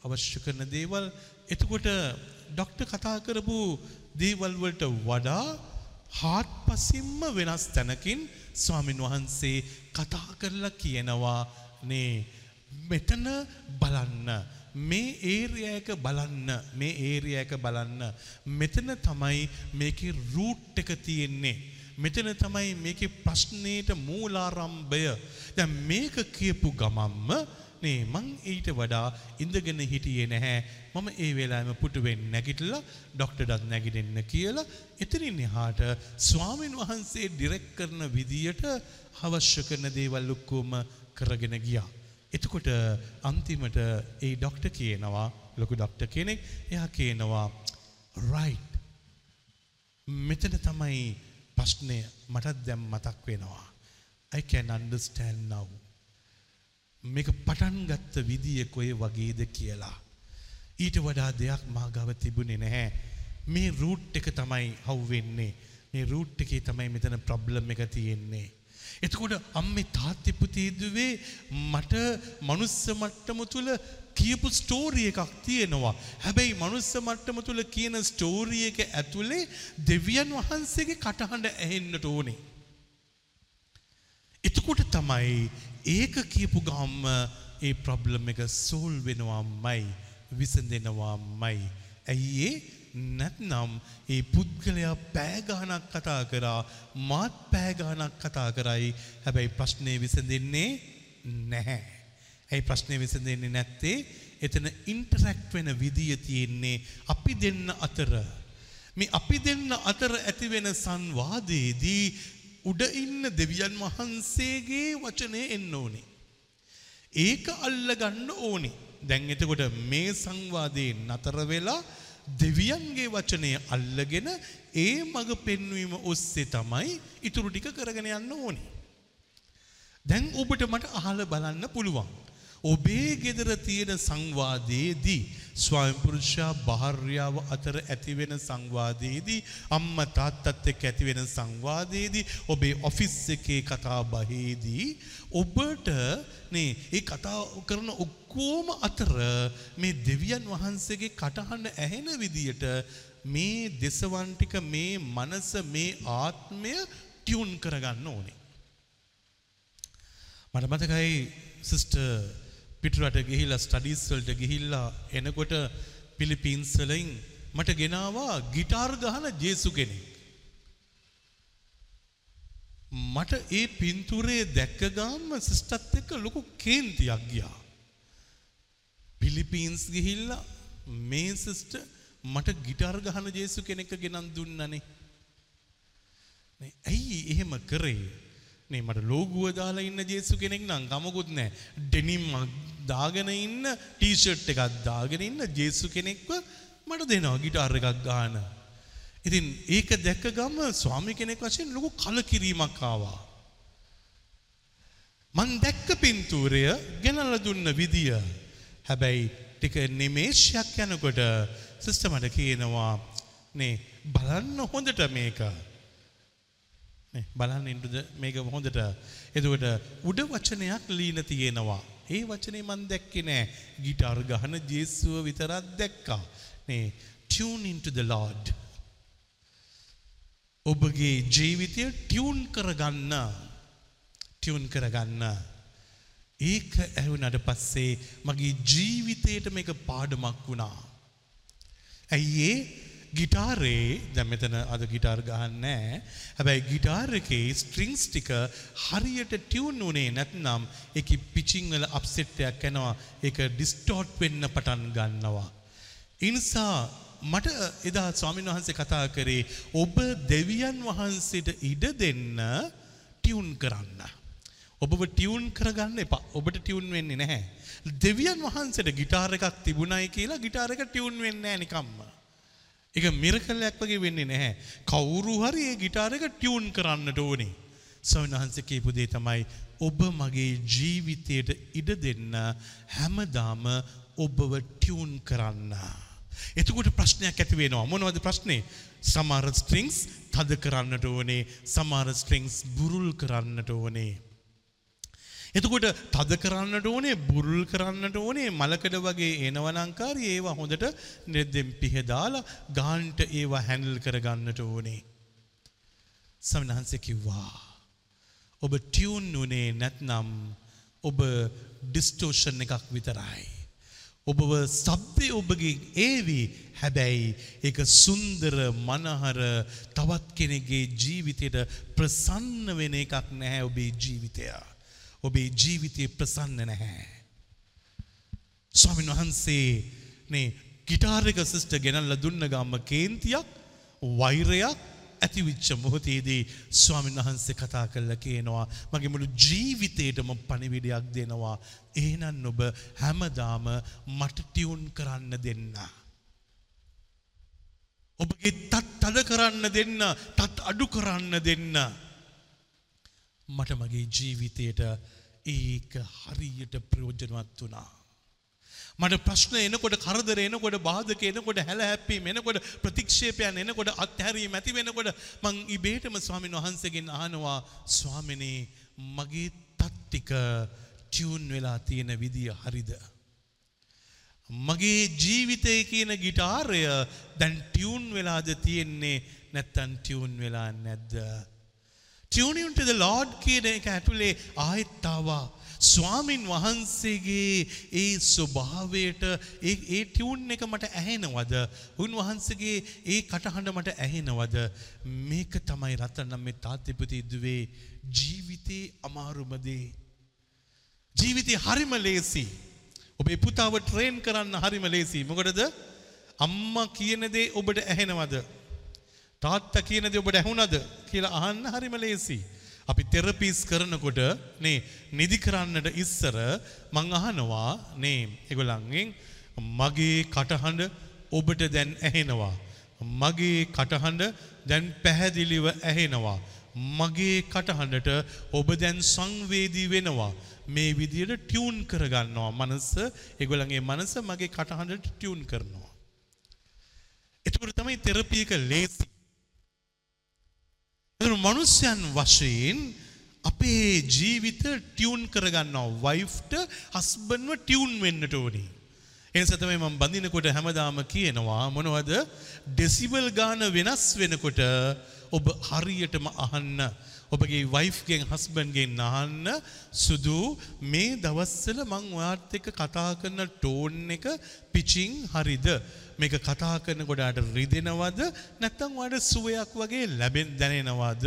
අවශ්‍ය කරන දේවල් එතකොට ඩොක්ටර් කතා කරපු දේවල් වලට වඩා හාත්පසින්ම වෙනස් තැනකින් ස්වාමින් වහන්සේ කතා කරලා කියනවා නේ මෙතන බලන්න. මේ ඒරියයක බලන්න. මේ ඒරියයක බලන්න. මෙතන තමයි මේකේ රූට් එක තියෙන්නේ. මෙතන තමයි මේකේ ප්‍රශ්නේට මූලාරම්භය. දැන් මේක කියපු ගමම්ම නේ මං ඊට වඩා ඉඳගෙන හිටියේ නැහැ මම ඒ වෙලාවෙම පුටුවෙන් නැගිටලා ඩොක්ටර්ටත් නැගිටින්න කියලා එතනින් එහාට ස්වාමින් වහන්සේ ඩිරෙක්ට් කරන විදියට අවශ්‍ය කරන දේවල් ඔක්කොම කරගෙන ගියා. එතකොට අන්තිමට ඒ ඩොක්ටර් කියනවා ලොකු ඩොක්ටර් කෙනෙක් එයා කියනවා right මෙතන තමයි ප්‍රශ්නය මටත් දැම් මතක් වෙනවා. I can understand now. මේක පටන් ගත්ත විදිය කොයි වගේද කියලා. ඊට වඩා දෙයක් මාගව තිබුණේ නැහැ. මේ රූට් එක තමයි හවුවෙන්නේ. මේ රූට් එකේ තමයි මෙතන ප්‍රොබ්ලම් එක තියෙන්නේ. එතකොට අම්මේ තාත්තේ පුතේදුවේ මට මනුස්ස මට්ටම තුල කියපු ස්ටෝරි එකක් තියෙනවා. හැබැයි මනුස්ස මට්ටම තුල කියන ස්ටෝරි එක ඇතුලේ දෙවියන් වහන්සේගේ කටහඬ ඇහෙන්නට ඕනේ. එතකොට තමයි ඒක කියපු ගම්ම ඒ ප්‍රොබ්ලම් එක සෝල් වෙනවාමයි විසඳෙනවාමයි. ඇයි ඒ නැත්නම් ඒ පුද්ගලයා පෑගානක් කතා කරා මාත් පෑගානක් කතා කරයි හැබැයි ප්‍රශ්නය විසඳෙන්නේ නැහැ. ඇයි ප්‍රශ්නය විසඳෙන්නේ නැත්තේ එතන ඉන්ටරැක්ට් වෙන විදිය තියෙන්නේ අපි දෙන්න අතර. මේ අපි දෙන්න අතර ඇතිවෙන සංවාදයේදී උඩ ඉන්න දෙවියන් වහන්සේගේ වචනය එන්න ඕනේ. ඒක අල්ලගන්න ඕනේ. දැන් එතකොට මේ සංවාදයේ නතර වෙලා දෙවියන්ගේ වචනය අල්ලගෙන ඒ මඟ පෙන්වීම ඔස්සේ තමයි ඉතුරු ටික කරගෙන යන්න ඕනේ. දැන් ඔබට මට අහල බලන්න පුළුවන්. ඔබේ ගෙදර තියෙන සංවාදයේදී ස්වයංපුරුෂයා භාර්යාව අතර ඇතිවෙන සංවාදයේදී අම්ම තාත්තත් එක්ක ඇතිවෙන සංවාදයේදී ඔබේ ඔෆිස් එකේ කතා බහේදී ඔබට නේ ඒ කතා කරන ඔක්කොම අතර මේ දෙවියන් වහන්සේගේ කටහඬ ඇහෙන විදියට මේ දෙසවන් ටික මේ මනස මේ ආත්මය ටියුන් කරගන්න ඕනේ. මට මතකයි සිස්ටර් පිටරට ගිහිල්ලා ස්ටඩීස් වලට ගිහිල්ලා එනකොට පිලිපීන්ස් වලින් මට ගෙනාවා গিitar ගහන ජේසු කෙනෙක්. මට ඒ පින්තූරේ දැක්ක ගාම සිස්ටර්ත් එක්ක ලොකු කේන්තියක් ගියා. පිලිපීන්ස් ගිහිල්ලා මේ සිස්ටර් මට গিitar ගහන ජේසු කෙනෙක් ගෙනන් දුන්නනේ. නේ ඇයි එහෙම කරේ? නේ මට ලෝගුව දාලා ඉන්න ජේසු කෙනෙක් නම් කමකුත් නැහැ. ඩෙනිම් දාගෙන ඉන්න ටී-ෂර්ට් එකක් දාගෙන ඉන්න ජේසු කෙනෙක්ව මට දෙනවා গিitar එකක් ගන්න. ඉතින් ඒක දැක්ක ගම ස්වාමි කෙනෙක් වශයෙන් ලොකු කලකිරීමක් ආවා. මං දැක්ක පින්තූරය ගෙනල්ලා දුන්න විදිය. හැබැයි ටික නිමේෂයක් යනකොට සිස්ටර් මට කියනවා නේ බලන්න හොඳට මේක. නේ බලන්න ඉන්නද මේක හොඳට. එතකොට උඩ වචනයක් ලීන තියෙනවා. ඒ වචනේ මන් දැක්කේ නෑ. গিitar ගහන ජේසුව විතරක් දැක්කා. නේ tune into the lord ඔබගේ ජීවිතය ටියුන් කරගන්න ටියුන් කරගන්න ඒක ඇහුනට පස්සේ මගේ ජීවිතයට මේක පාඩමක් වුණා. ඇයි ඒ ගිටාරේ දැන් මෙතන අද ගිටාර් ගහන්නේ හැබැයි ගිටාර් එකේ ස්ට්‍රින්ග්ස් ටික හරියට ටියුන් උනේ නැත්නම් ඒකේ පිචිං වල අප්සෙට් එකක් එනවා ඒක ඩිස්ටෝට් වෙන්න පටන් ගන්නවා. ඒ නිසා මට එදා ස්වාමීන් වහන්සේ කතා කරේ ඔබ දෙවියන් වහන්සේට ඉඩ දෙන්න ටියුන් කරන්න. ඔබව ටියුන් කරගන්න එපා. ඔබට ටියුන් වෙන්නේ නැහැ. දෙවියන් වහන්සේට ගිටාර එකක් තිබුණයි කියලා ගිටාර එක ටියුන් වෙන්නේ නැහැ නිකම්ම. ඒක මිරකලයක් වගේ වෙන්නේ නැහැ. කවුරු හරි ඒ ගිටාර එක ටියුන් කරන්නට ඕනේ. ස්වාමීන් වහන්සේ කියපු දේ තමයි ඔබ මගේ ජීවිතයට ඉඩ දෙන්න හැමදාම ඔබව ටියුන් කරන්න. එතකොට ප්‍රශ්නයක් ඇති වෙනවා. මොනවද ප්‍රශ්නේ? සමහර ස්ට්‍රින්ග්ස් තද කරන්නට ඕනේ, සමහර ස්ට්‍රින්ග්ස් බුරුල් කරන්නට ඕනේ. එතකොට තද කරන්නට ඕනේ, බුරුල් කරන්නට ඕනේ, මලකඩ වගේ එනවනංකාරී ඒවා හොඳට නෙද්දෙන් පිහදාලා ගාන්ට ඒවා හැන්ඩල් කරගන්නට ඕනේ. සමිනහන්සේ කිව්වා. ඔබ ටියුන් උනේ නැත්නම් ඔබ ඩිස්ටෝෂන් එකක් විතරයි. ඔබව සබ්දය ඔබගේ ඒවි හැබැයි ඒක සුන්දර මනහර තවත් කෙනෙගේ ජීවිතයට ප්‍රසන්න වෙන එකක් නැහැ ඔබේ ජීවිතය. ඔබේ ජීවිතය ප්‍රසන්න නැහැ. ස්වාමින් වහන්සේ නේ ගිටාරක සිස්ට ගෙනල්ල දුන්න ගම්ම කේන්තියක් වෛරයක් ඇතිවිච්ච මොහොතේදී ස්වාමීන් වහන්සේ කතා කරලා කියනවා මගේ මුළු ජීවිතේටම පණිවිඩයක් දෙනවා එහෙනම් ඔබ හැමදාම මට ටියුන් කරන්න දෙන්න ඔබගේ තත් තද කරන්න දෙන්න තත් අඩු කරන්න දෙන්න. මට මගේ ජීවිතයට ඒක හරියට ප්‍රයෝජනවත් වුණා. මට ප්‍රශ්න එනකොට කරදර එනකොට බාධක එනකොට හැල හැප්පීම එනකොට ප්‍රතික්ෂේපයන් එනකොට අත්හැරීම ඇති වෙනකොට මං ඉබේටම ස්වාමීන් වහන්සේගෙන් අහනවා ස්වාමිනේ මගේ තත්තික ටියුන් වෙලා තියෙන විදිය හරිද? මගේ ජීවිතය කියන ගිටාරය දැන් ටියුන් වෙලාද තියෙන්නේ නැත්තම් ටියුන් වෙලා නැද්ද? Tuning to the Lord කියන එක ඇතුලේ ආයෙත් ආවා. ස්වාමින් වහන්සේගේ ඒ ස්වභාවයට ඒ ඒ ටියුන් එක මට ඇහෙනවද? උන්වහන්සේගේ ඒ කටහඬ මට ඇහෙනවද? මේක තමයි රතන මේ තාත්තිපති දුවේ ජීවිතේ අමාරුම දේ. ජීවිතේ හරිම ලේසි. ඔබේ පුතාව ට්‍රේන් කරන්න හරිම ලේසි. මොකටද? අම්මා කියන දේ ඔබට ඇහෙනවද? තාත්තා කියන දේ ඔබට ඇහුණද කියලා අහන්න හරිම ලේසි. අපි තෙරපිස් කරනකොට නේ නිදි කරන්නට ඉස්සර මං අහනවා නේ ඒගොල්ලන්ගෙන් මගේ කටහඬ ඔබට දැන් ඇහෙනවා. මගේ කටහඬ දැන් පැහැදිලිව ඇහෙනවා. මගේ කටහඬට ඔබ දැන් සංවේදී වෙනවා. මේ විදියට ටියුන් කරගන්නවා මනස ඒගොල්ලන්ගේ මනස මගේ කටහඬට ටියුන් කරනවා. එතකොට තමයි තෙරපි එක ලේසි. එතන මනුස්සයන් වශයෙන් අපේ ජීවිත ටියුන් කරගන්නවා. වයිෆ්ට හස්බන්ව ටියුන් වෙන්නට ඕනේ. එනිසා තමයි මම බඳිනකොට හැමදාම කියනවා මොනවද? ඩෙසිබල් ගාන වෙනස් වෙනකොට ඔබ හරියටම අහන්න. ඔබගේ වයිෆ්ගෙන් හස්බන්ගෙන් අහන්න සුදු මේ දවස්වල මං ඔයාත් එක්ක කතා කරන ටෝන් එක පිචිං හරිද? මේක කතා කරනකොට අට රිදෙනවද? නැත්නම් ඔයාලට සුවයක් වගේ ලැබෙන් දැනෙනවද?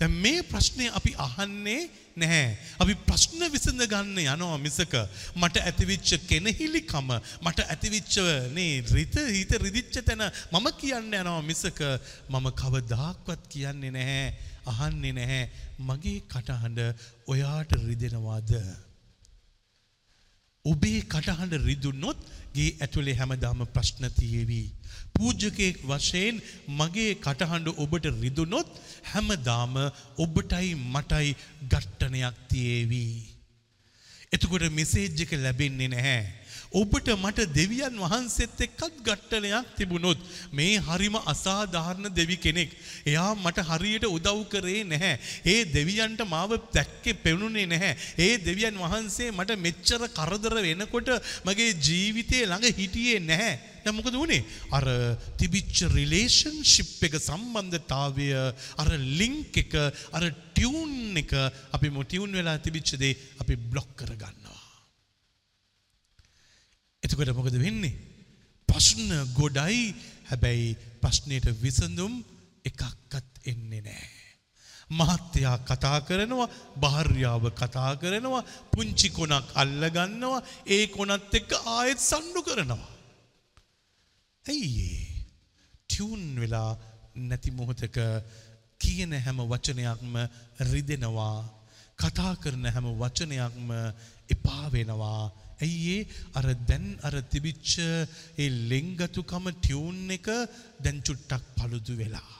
දැන් මේ ප්‍රශ්නේ අපි අහන්නේ නැහැ. අපි ප්‍රශ්න විසඳ ගන්න යනවා මිසක. මට ඇතිවිච්ච කෙනහිලිකම මට ඇතිවිච්ච නේ රිත හිත රිදිච්ච තැන මම කියන්න යනවා මිසක. මම කවදාක්වත් කියන්නේ නැහැ. අහන්නේ නැහැ. මගේ කටහඬ ඔයාට රිදෙනවාද? ඔබේ කටහඬ රිදුනොත් ගේ ඇතුලේ හැමදාම ප්‍රශ්න තියේවි. පූජකයෙක් වශයෙන් මගේ කටහඬ ඔබට රිදුනොත් හැමදාම ඔබටයි මටයි ඝට්ටනයක් තියේවි. එතකොට මෙසේජ් එක ලැබෙන්නේ නැහැ. ඔබට මට දෙවියන් වහන්සේත් එක්කත් ඝට්ටනයක් තිබුණොත් මේ හරිම අසාධාරණ දෙවි කෙනෙක්. එයා මට හරියට උදව් කරේ නැහැ. ඒ දෙවියන්ට මාව දැක්කේ පෙනුනේ නැහැ. ඒ දෙවියන් වහන්සේ මට මෙච්චර කරදර වෙනකොට මගේ ජීවිතේ ළඟ හිටියේ නැහැ. දැන් මොකද වුනේ? අර තිබිච්ච රිලේෂන්ෂිප් එක සම්බන්ධතාවය අර ලින්ක් එක අර ටියුන් එක අපි මොටියුන් වෙලා තිබිච්ච දේ අපි බ්ලොක් කරගන්නවා. එතකොට මොකද වෙන්නේ? ප්‍රශ්න ගොඩයි හැබැයි ප්‍රශ්නයට විසඳුම් එකක්වත් එන්නේ නැහැ. මහත්තයා කතා කරනවා භාර්යාව කතා කරනවා පුංචි කොනක් අල්ලගන්නවා ඒ කොනත් එක්ක ආයෙත් සණ්ඩු කරනවා. ඇයි ටියුන් වෙලා නැති මොහොතක කියන හැම වචනයක්ම රිදෙනවා කතා කරන හැම වචනයක්ම එපා වෙනවා ඇයි ඒ අර දැන් අර තිබිච්ච ඒ ලෙන්ගතුකම ටියුන් එක දැන් චුට්ටක් paludu වෙලා.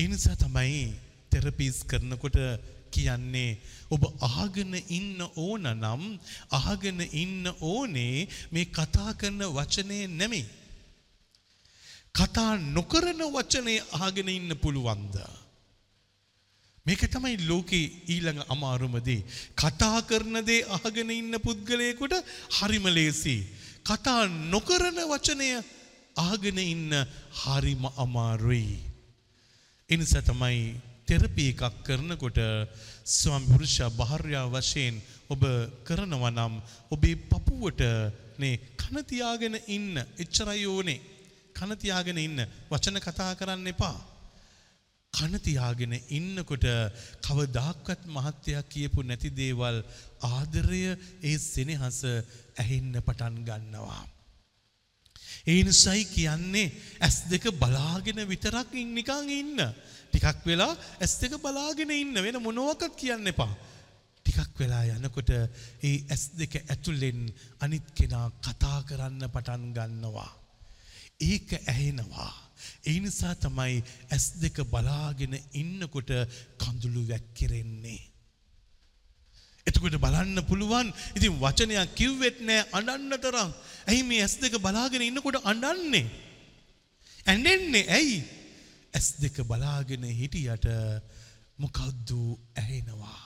ඒ නිසා තමයි තෙරපීස් කරනකොට කියන්නේ ඔබ අහගෙන ඉන්න ඕන නම් අහගෙන ඉන්න ඕනේ මේ කතා කරන වචනේ නෙමෙයි. කතා නොකරන වචනේ අහගෙන ඉන්න පුළුවන්ද? මේක තමයි ලෝකේ ඊළඟ අමාරුම දේ. කතා කරන දේ අහගෙන ඉන්න පුද්ගලයෙකුට හරිම ලේසි. කතා නොකරන වචනය අහගෙන ඉන්න හරිම අමාරුයි. එනිසා තමයි තෙරපි එකක් කරනකොට ස්වාමි පුරුෂයා භාර්යා වශයෙන් ඔබ කරනවා නම් ඔබේ පපුවට නේ කන තියාගෙන ඉන්න එච්චරයි ඕනේ. කන තියාගෙන ඉන්න වචන කතා කරන්න එපා. කන තියාගෙන ඉන්නකොට කවදාක්වත් මහත්තයා කියපු නැති දේවල් ආදරය ඒ සෙනෙහස ඇහෙන්න පටන් ගන්නවා. ඒ නිසයි කියන්නේ ඇස් දෙක බලාගෙන විතරක් නිකන් ඉන්න. ටිකක් වෙලා ඇස් දෙක බලාගෙන ඉන්න වෙන මොනවක්වත් කියන්න එපා. ටිකක් වෙලා යනකොට ඒ ඇස් දෙක ඇතුලෙන් අනිත් කෙනා කතා කරන්න පටන් ගන්නවා. ඒක ඇහෙනවා. ඒ නිසා තමයි ඇස් දෙක බලාගෙන ඉන්නකොට කඳුළු වැක්කිරෙන්නේ. එතකොට බලන්න පුළුවන් ඉතින් වචනයක් කිව්වෙත් නෑ අඩන්න තරම් ඇයි මේ ඇස් දෙක බලාගෙන ඉන්නකොට අඩන්නේ. ඇඩෙන්නේ ඇයි ඇස් දෙක බලාගෙන හිටියට මොකද්දු ඇහෙනවා.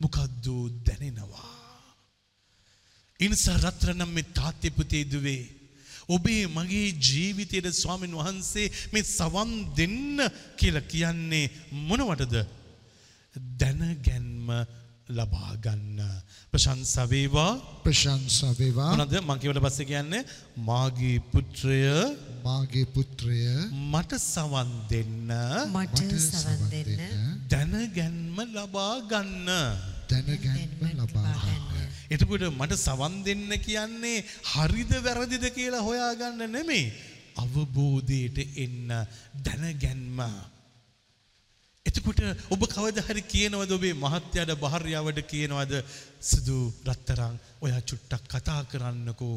මොකද්දු දැනෙනවා. ඉනිසා රත්‍රනම් මේ තාත්්‍යපුතේ දුවේ. ඔබේ මගේ ජීවිතයට ස්වාමීන් වහන්සේ මේ සවන් දෙන්න කියල කියන්නේ මොනවටද දැනගැන්ම ලබාගන්න ප්‍රශංසවේවා ප්‍රශංසා වේවා. මොනද මංකිවට පස්ස කියන්නේ මාගේ පුත්‍රය මාගේ පුත්‍රය මට සවන් දෙන්න. මට සවන් දෙන්න. දැනගැන්ම ලබා ගන්න. දැනගැන්ම ලබා ගන්න. එතකොට මට සවන් දෙන්න කියන්නේ හරිද වැරදිද කියලා හොයාගන්න නෙමේ. අවබෝධයට එන්න දැනගැන්ම. එතකොට ඔබ කවද හරි කියනවද ඔබේ මහත්‍යයට භාර්යාවට කියනවද සිදු රත්තරං ඔයා චුට්ටක් කතා කරන්නකෝ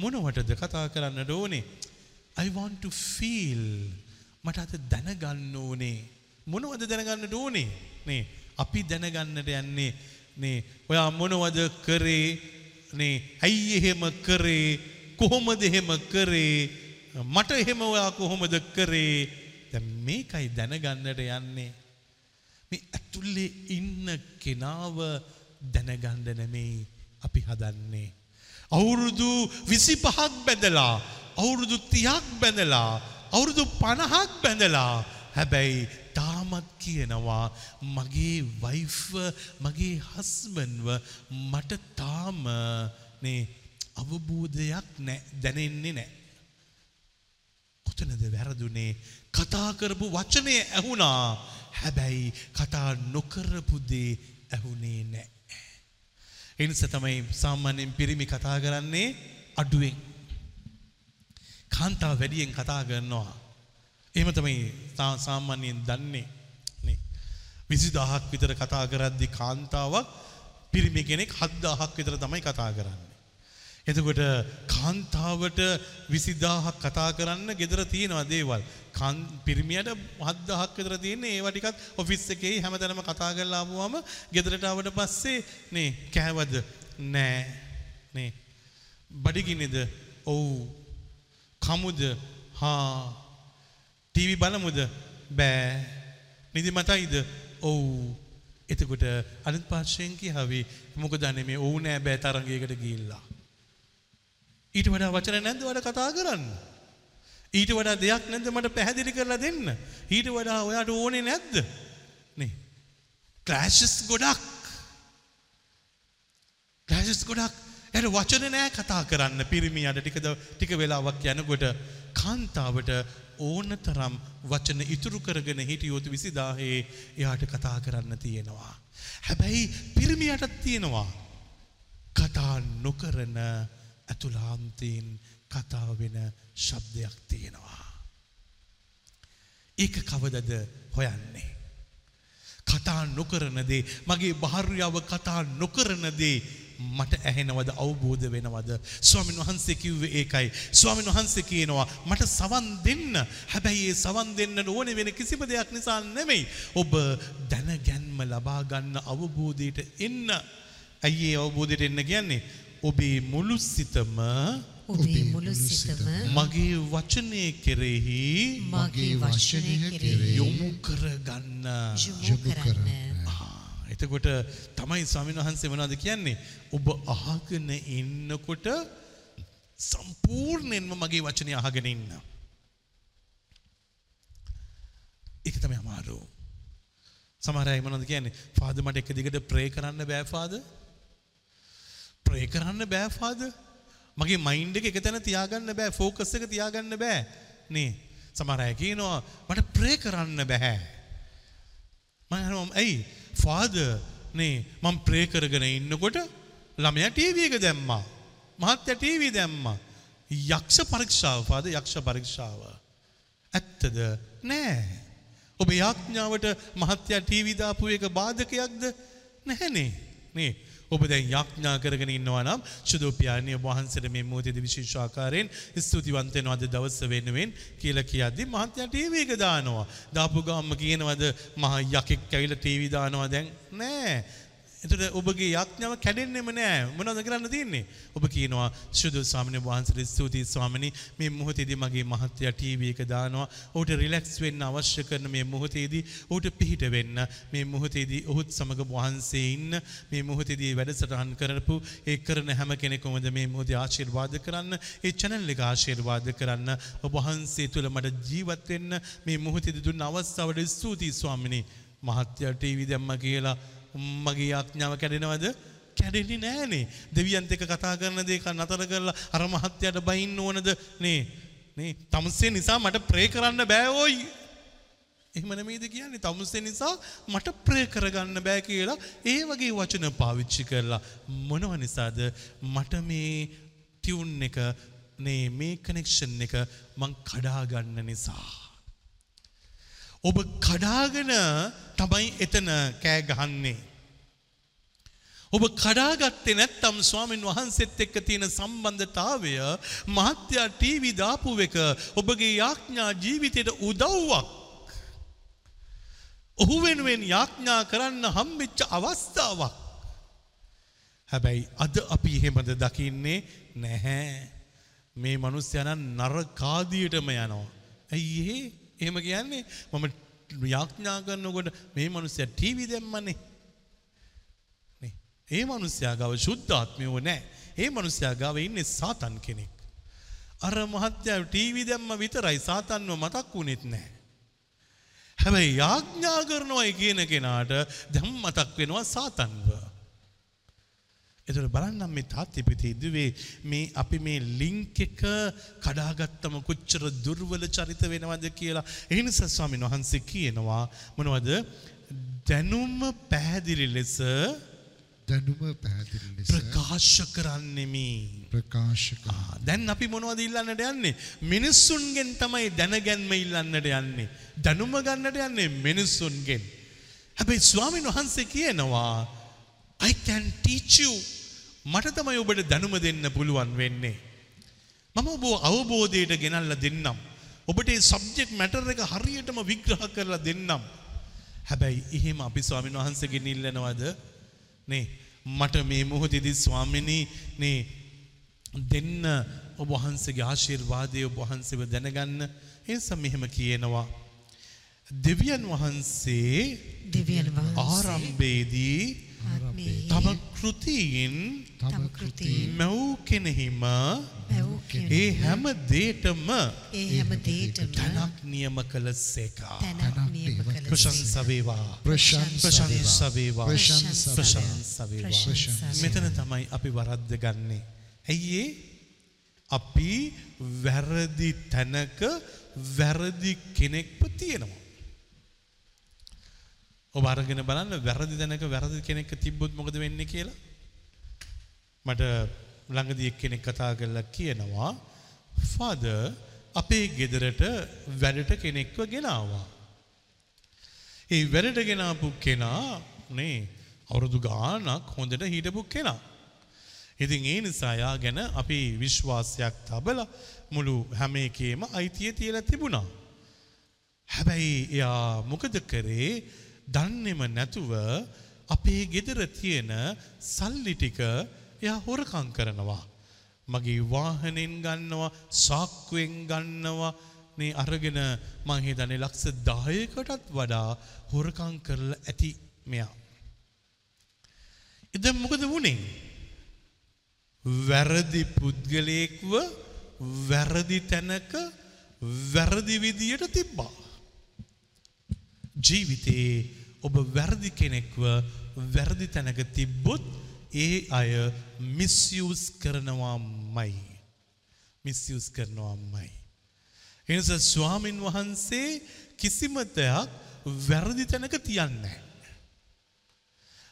මොනවටද කතා කරන්න ඕනේ. I want to feel මට අද දැනගන්න ඕනේ මොනවද දැනගන්නට ඕනේ නේ අපි දැනගන්නට යන්නේ නේ ඔයා මොනවද කරේ? නේ ඇයි එහෙම කරේ? කොහොමද එහෙම කරේ? මට එහෙම ඔයා කොහොමද කරේ? දැන් මේකයි දැනගන්නට යන්නේ. මේ ඇතුල්ලේ ඉන්න කෙනාව දැනගන්න නෙමෙයි අපි හදන්නේ. අවුරුදු 25ක් බැඳලා අවුරුදු 30ක් බැඳලා අවුරුදු 50ක් බැඳලා හැබැයි තාමත් කියනවා මගේ වයිෆ් මගේ හස්බන්ව මට තාම නේ අවබෝධයක් නෑ දැනෙන්නේ නෑ. කොතනද වැරදුනේ? කතා කරපු වචනය ඇහුණා. හැබැයි කතා නොකරපු දේ ඇහුනේ නෑ. එනිස තමයි සාමාන්‍යයෙන් පිරිමි කතා කරන්නේ අඩුවෙන්. කාන්තාව වැඩියෙන් කතා කරනවා. එහෙම තමයි තා- සාමාන්‍යයෙන් දන්නේ. නේ. විසිදාහක් විතර කතා කරද්දි කාන්තාවක් පිරිමි කෙනෙක් හද්දාහක් විතර තමයි කතා කරන්නේ. එතකොට කාන්තාවට විසිදාහක් කතා කරන්න ගෙදර තියෙනවා දේවල්. කන් පිරිමියට හද්දාහක් විතර තියෙන්නේ ඒවා ටිකත් ඔෆිස් එකේ හැමතැනම කතා කරලා ආවම ගෙදරට ආවට පස්සේ නේ කෑවද? නෑ. නේ. බඩගින්නේද ඔව්. කමුද? හා. ටීවි බලමුද? බෑ. නිදි මතයිද? ඔව්. එතකොට අනිත් පාර්ශයෙන් කියාවේ මොකද අනේ මේ ඔව් නෑ බෑ තරගයකට ගිහිල්ලා. ඊට වඩා වචන නැද්ද වඩා කතා කරන්න? ඊට වඩා දෙයක් නැද්ද මට පැහැදිලි කරලා දෙන්න? ඊට වඩා ඔයාට ඕනේ නැද්ද? නේ. ක්ලෑෂස් ගොඩක්. ක්ලෑෂස් ගොඩක්. ඇයට වචන නෑ කතා කරන්න. පිරිමියට ටිකද ටික වෙලාවක් යනකොට කාන්තාවට ඕන තරම් වචන ඉතුරු කරගෙන හිටියොත් විසිදාහේ එයාට කතා කරන්න තියෙනවා. හැබැයි පිරිමියටත් තියෙනවා. කතා නොකරන ඇතුලාන්තයෙන් කතා වෙන ශබ්දයක් තියෙනවා. ඒක කවදද හොයන්නේ. කතා නොකරන දේ මගේ භාර්යාව කතා නොකරන දේ මට ඇහෙනවද අවබෝධ වෙනවද? ස්වාමීන් වහන්සේ කිව්වේ ඒකයි. ස්වාමීන් වහන්සේ කියනවා මට සවන් දෙන්න. හැබැයි ඒ සවන් දෙන්න ඕනේ වෙන කිසිම දෙයක් නිසා නෙමෙයි. ඔබ දැනගැන්ම ලබා ගන්න අවබෝධයට එන්න. ඇයි ඒ අවබෝධයට එන්න කියන්නේ? ඔබේ මුළු සිතම ඔබේ මුළු සිතම මගේ වචනය කෙරෙහි මගේ වචනය කෙරෙහි යොමු කරගන්න. යොමු කරන්න. ආ, එතකොට තමයි ස්වාමීන් වහන්සේ මොනවද කියන්නේ ඔබ අහගෙන ඉන්නකොට සම්පූර්ණයෙන්ම මගේ වචනය අහගෙන ඉන්න. ඒක තමයි අමාරු. සමහර අය මොනවද කියන්නේ ෆාදර් මට එක දිගට ප්‍රේ කරන්න බෑ ෆාදර්. ප්‍රේ කරන්න බෑ ෆාදර්. මගේ මයින්ඩ් එක එක තැන තියාගන්න බෑ ෆෝකස් එක තියාගන්න බෑ. නේ සමහර අය කියනවා මට ප්‍රේ කරන්න බෑ. මම ඇයි ෆාද නේ මම ප්‍රේ කරගෙන ඉන්නකොට ළමයා ටීවී එක දැම්මා. මහත්තයා ටීවී දැම්මා. යක්ෂ පරීක්ෂාව ෆාද යක්ෂ පරීක්ෂාව. ඇත්තද නෑ. ඔබ යාඥාවට මහත්තයා ටීවී දාපු එක බාධකයක්ද නැහැනේ. නේ ඔබ දැන් යාඥා කරගෙන ඉන්නවා නම් ශුදෝපියාණිය වහන්සේට මේ මොහොතේදී විශේෂ ආකාරයෙන් ස්තුතිවන්ත වෙනවා අද දවස වෙනුවෙන් කියලා කියද්දි මහත්මයා ටීවී එක දානවා. දාපු ගාම කියනවද මහා යකෙක් ඇවිල්ලා ටීවී දානවා දැන් නෑ. එතට ඔබගේ යාඥාව කැඩෙන්නෙම නෑ. මොනවද කරන්න තියන්නේ. ඔබ කියනවා ශුදු ස්වාමිනි වහන්සේට ස්තුතියි ස්වාමිනී. මේ මොහොතේදී මගේ මහත්තයා ටීවී එක දානවා. ඔහුට රිලැක්ස් වෙන්න අවශ්‍ය කරන මේ මොහොතේදී ඔහුට පිහිට වෙන්න. මේ මොහොතේදී ඔහුත් සමග වහන්සේ ඉන්න. මේ මොහොතේදී වැඩසටහන් කරපු ඒ කරන හැම කෙනෙකුමද මේ මොහොතේ ආශිර්වාද කරන්න ඒ channel එක ආශිර්වාද කරන්න. ඔබ වහන්සේ තුල මට ජීවත් වෙන්න මේ මොහොතේදී දුන්න අවස්ථාවට ස්තුතියි ස්වාමිනී. මහත්තයා ටීවී දැම්ම කියලා මගේ යාඥාව කැඩෙනවද? කැඩෙන්නේ නෑනේ දෙවියන්ත එක කතා කරන දේ නතර කරලා අර මහත්තයාට බයින්න ඕනද? නේ. නේ. තමුසේ නිසා මට ප්‍රේ කරන්න බෑ ඕයි. එහෙම නෙමෙයිද කියන්නේ? තමුසේ නිසා මට ප්‍රේ කරගන්න බෑ කියලා ඒ වගේ වචන පාවිච්චි කරලා මොනව නිසාද? මට මේ ටියුන් එක නේ මේ කනෙක්ෂන් එක මං කඩා ගන්න නිසා. ඔබ කඩාගෙන තමයි එතන කෑ ගහන්නේ. ඔබ කඩාගත්තේ නැත්තම් ස්වාමින් වහන්සේත් එක්ක තියෙන සම්බන්ධතාවය මහත්යා ටීවී දාපු එක ඔබගේ යාඥා ජීවිතයට උදව්වක්. ඔහු වෙනුවෙන් යාඥා කරන්න හම්බෙච්ච අවස්ථාවක්. හැබැයි අද අපි එහෙමද දකින්නේ නැහැ. මේ මනුස්්‍යයනන් නරකාදියටම යනවා. ඇයි ඒ එහෙම කියන්නේ මම යාඥා කරනකොට මේ මනුස්සය ටීවී දැම්මනේ. නේ. ඒ මනුස්සයා ගාව ශුද්ධාත්මයෝ නෑ. ඒ මනුස්සයා ගාව ඉන්නේ සාතන් කෙනෙක්. අර මහත්තයා ටීවී දැම්ම විතරයි සාතන්ව මතක් වුණෙත් නෑ. හැබැයි යාඥා කරනවයි කියන කෙනාට දැම් මතක් වෙනවා සාතන්ව. එතට බලන්නම් මේ තාත්තිපිති ඉදුවේ මේ අපි මේ ලිංක් එක කඩාගත්තම කොච්චර දුර්වල චරිත වෙනවද කියලා එනිස ස්වාමින් වහන්සේ කියනවා මොනවද දැනුම පැහැදිලි ලෙස දැනුම පැහැදිලි ලෙස ප්‍රකාශ කරන්නෙමි. ප්‍රකාශ දැන් අපි මොනවද ඉල්ලන්නට යන්නේ මිනිස්සුන්ගෙන් තමයි දැනගැන්ම ඉල්ලන්නට යන්නේ. දැනුම ගන්නට යන්නේ මිනිස්සුන්ගෙන්. හැබැයි ස්වාමින් වහන්සේ කියනවා I can teach you මට තමයි ඔබට දැනුම දෙන්න පුළුවන් වෙන්නේ. මම ඔබ අවබෝධයට ගෙනල්ල දෙන්නම්. ඔබට සබ්ජෙක්් මැටර් එක හරියටම විග්‍රහ කරලා දෙන්නම්. හැබැයි එහෙම අපි ස්වාමින් වහන්සේගෙන් ඉල්ලනවද නේ මට මේ මොහොතේදී ස්වාමිනී නේ දෙන්න ඔබ වහන්සේගේ ආශිර්වාදය ඔබ වහන්සේව දැනගන්න ඒ නිසා මෙහෙම කියනවා දෙවියන් වහන්සේ දෙවියන් වහන්සේ ආරම්භයේදී තම කෘතීන් තම කෘතීන් මැව් කෙනෙහිම මැව් කෙනෙක් ඒ හැම දේටම ඒ හැම දේටම තැනක් නියම කළ සේකා. තැනක් නියම කළ ප්‍රශංසා වේවා. ප්‍රශංසා ප්‍රශංසා වේවා. ප්‍රශංසා ප්‍රශංසා වේවා. ප්‍රශංසා මෙතන තමයි අපි වරද්ද ගන්නේ. ඇයි? අපි වැරදි තැනක වැරදි කෙනෙක්ව තියෙනවා. ඔබ අරගෙන බලන්න වැරදි තැනක වැරදි කෙනෙක් තිබ්බොත් මොකද වෙන්නේ කියලා? මට ළඟදී එක්කෙනෙක් කතා කරලා කියනවා ෆාදර් අපේ ගෙදරට වැඩට කෙනෙක්ව ගෙනාවා. ඒ වැඩට ගෙනාපු කෙනා නේ අවුරුදු ගානක් හොඳට හිටපු කෙනා. ඉතින් ඒ නිසා යා ගැන අපි විශ්වාසයක් තබලා මුළු හැම එකේම අයිතිය තියලා තිබුණා. හැබැයි එයා මොකද කරේ දන්නේම නැතුව අපේ ගෙදර තියෙන සල්ලි ටික එයා හොරකම් කරනවා. මගේ වාහනෙන් ගන්නවා සාක්කුවෙන් ගන්නවා මේ අරගෙන මං හිතන්නේ ලක්ෂ 10කටත් වඩා හොරකම් කරලා ඇති මෙයා. ඉතින් මොකද වුනේ? වැරදි පුද්ගලයෙක්ව වැරදි තැනක වැරදි විදියට තිබ්බා. ජීවිතේ ඔබ වැරදි කෙනෙක්ව වැරදි තැනක තිබ්බොත් ඒ අය මිස්යස් කරනවාමයි. මිස්යස් කරනවාමයි. එනිස ස්වාමින් වහන්සේ කිසිම දෙයක් වැරදි තැනක තියන්නේ.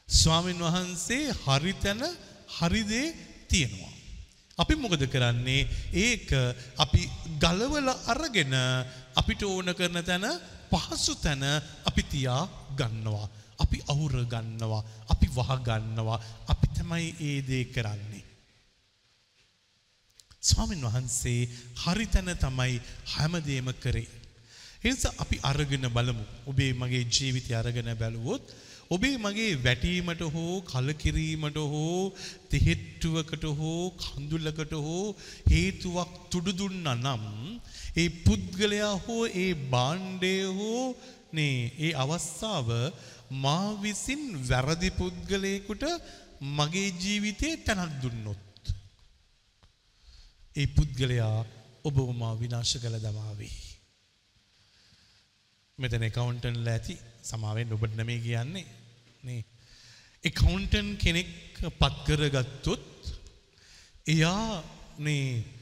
ස්වාමින් වහන්සේ හරි තැන හරිදේ තියෙනවා. අපි මොකද කරන්නේ ඒක අපි ගලවල අරගෙන අපිට ඕන කරන තැන පහසු තැන අපි තියා ගන්නවා. අපි අවුර ගන්නවා අපි වහගන්නවා අපි තමයි ඒ දේ කරන්නේ. ස්වාමීන් වහන්සේ හරි තැන තමයි හැමදේම කරේ. එනිසා අපි අරගෙන බලමු. ඔබේ මගේ ජීවිතය අරගෙන බැලුවොත් ඔබේ මගේ වැටීමට හෝ කලකිරීමට හෝ තෙහෙට්ටුවකට හෝ කඳුලකට හෝ හේතුවක් තුඩු දුන්නා නම් ඒ පුද්ගලයා හෝ ඒ භාණ්ඩය හෝ නේ ඒ අවස්ථාව මා විසින් වැරදි පුද්ගලයෙකුට මගේ ජීවිතේ තැනක් දුන්නොත් ඒ පුද්ගලයා ඔබ මා විනාශ කළ දමාවේ. මෙතන කවුන්ටන්ල ඇති සමාවෙන් ඔබට නෙමේ කියන්නේ නේ. එකවුන්ටන් කෙනෙක් පත්කරගත්තොත් එයා නේ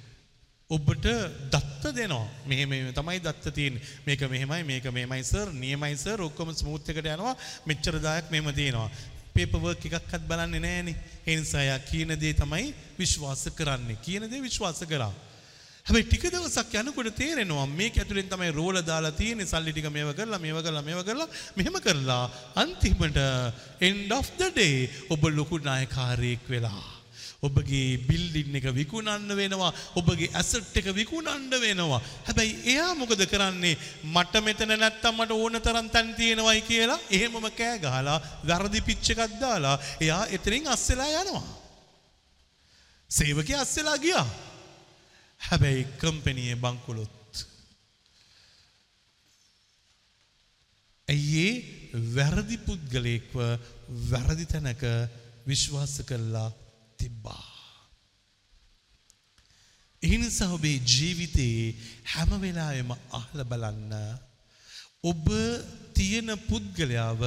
ඔබට දත්ත දෙනවා. මෙහෙම තමයි දත්ත තියෙන මේක මෙහෙමයි මේක මෙහෙමයි සර් නියමයි සර් ඔක්කොම ස්මූත් එකට යනවා. මෙච්චර දායක් මෙහෙම තියෙනවා. පේපර්වර්ක් එකක්වත් බලන්නේ නැහනේ. ඒ නිසා යා කියන දේ තමයි විශ්වාස කරන්නේ. කියන දේ විශ්වාස කරා. හැබැයි ටික දවසක් යනකොට තේරෙනවා මේක ඇතුලෙන් තමයි රෝල දාලා තියෙන්නේ. සල්ලි ටික මේව කරලා මේව කරලා මේව කරලා මෙහෙම කරලා අන්තිමට end of the day ඔබ ලොකු නායකාරයෙක් වෙලා ඔබගේ බිල්ඩින් එක විකුණන්න වෙනවා ඔබගේ ඇසට් එක විකුණන්න වෙනවා. හැබැයි එයා මොකද කරන්නේ? මට මෙතන නැත්තම් මට ඕන තරම් තැන් තියෙනවයි කියලා එහෙමම කෑ ගහලා වැරදි පිච් එකක් දාලා එයා එතනින් අස්සෙලා යනවා. සේවකයා අස්සෙලා ගියා. හැබැයි කම්පැනියේ බංකුලොත්. ඇයි වැරදි පුද්ගලයෙක්ව වැරදි තැනක විශ්වාස කරලා තිබ්බා. එනිසා ඔබේ ජීවිතයේ හැම වෙලාවෙම අහල බලන්න ඔබ තියෙන පුද්ගලයාව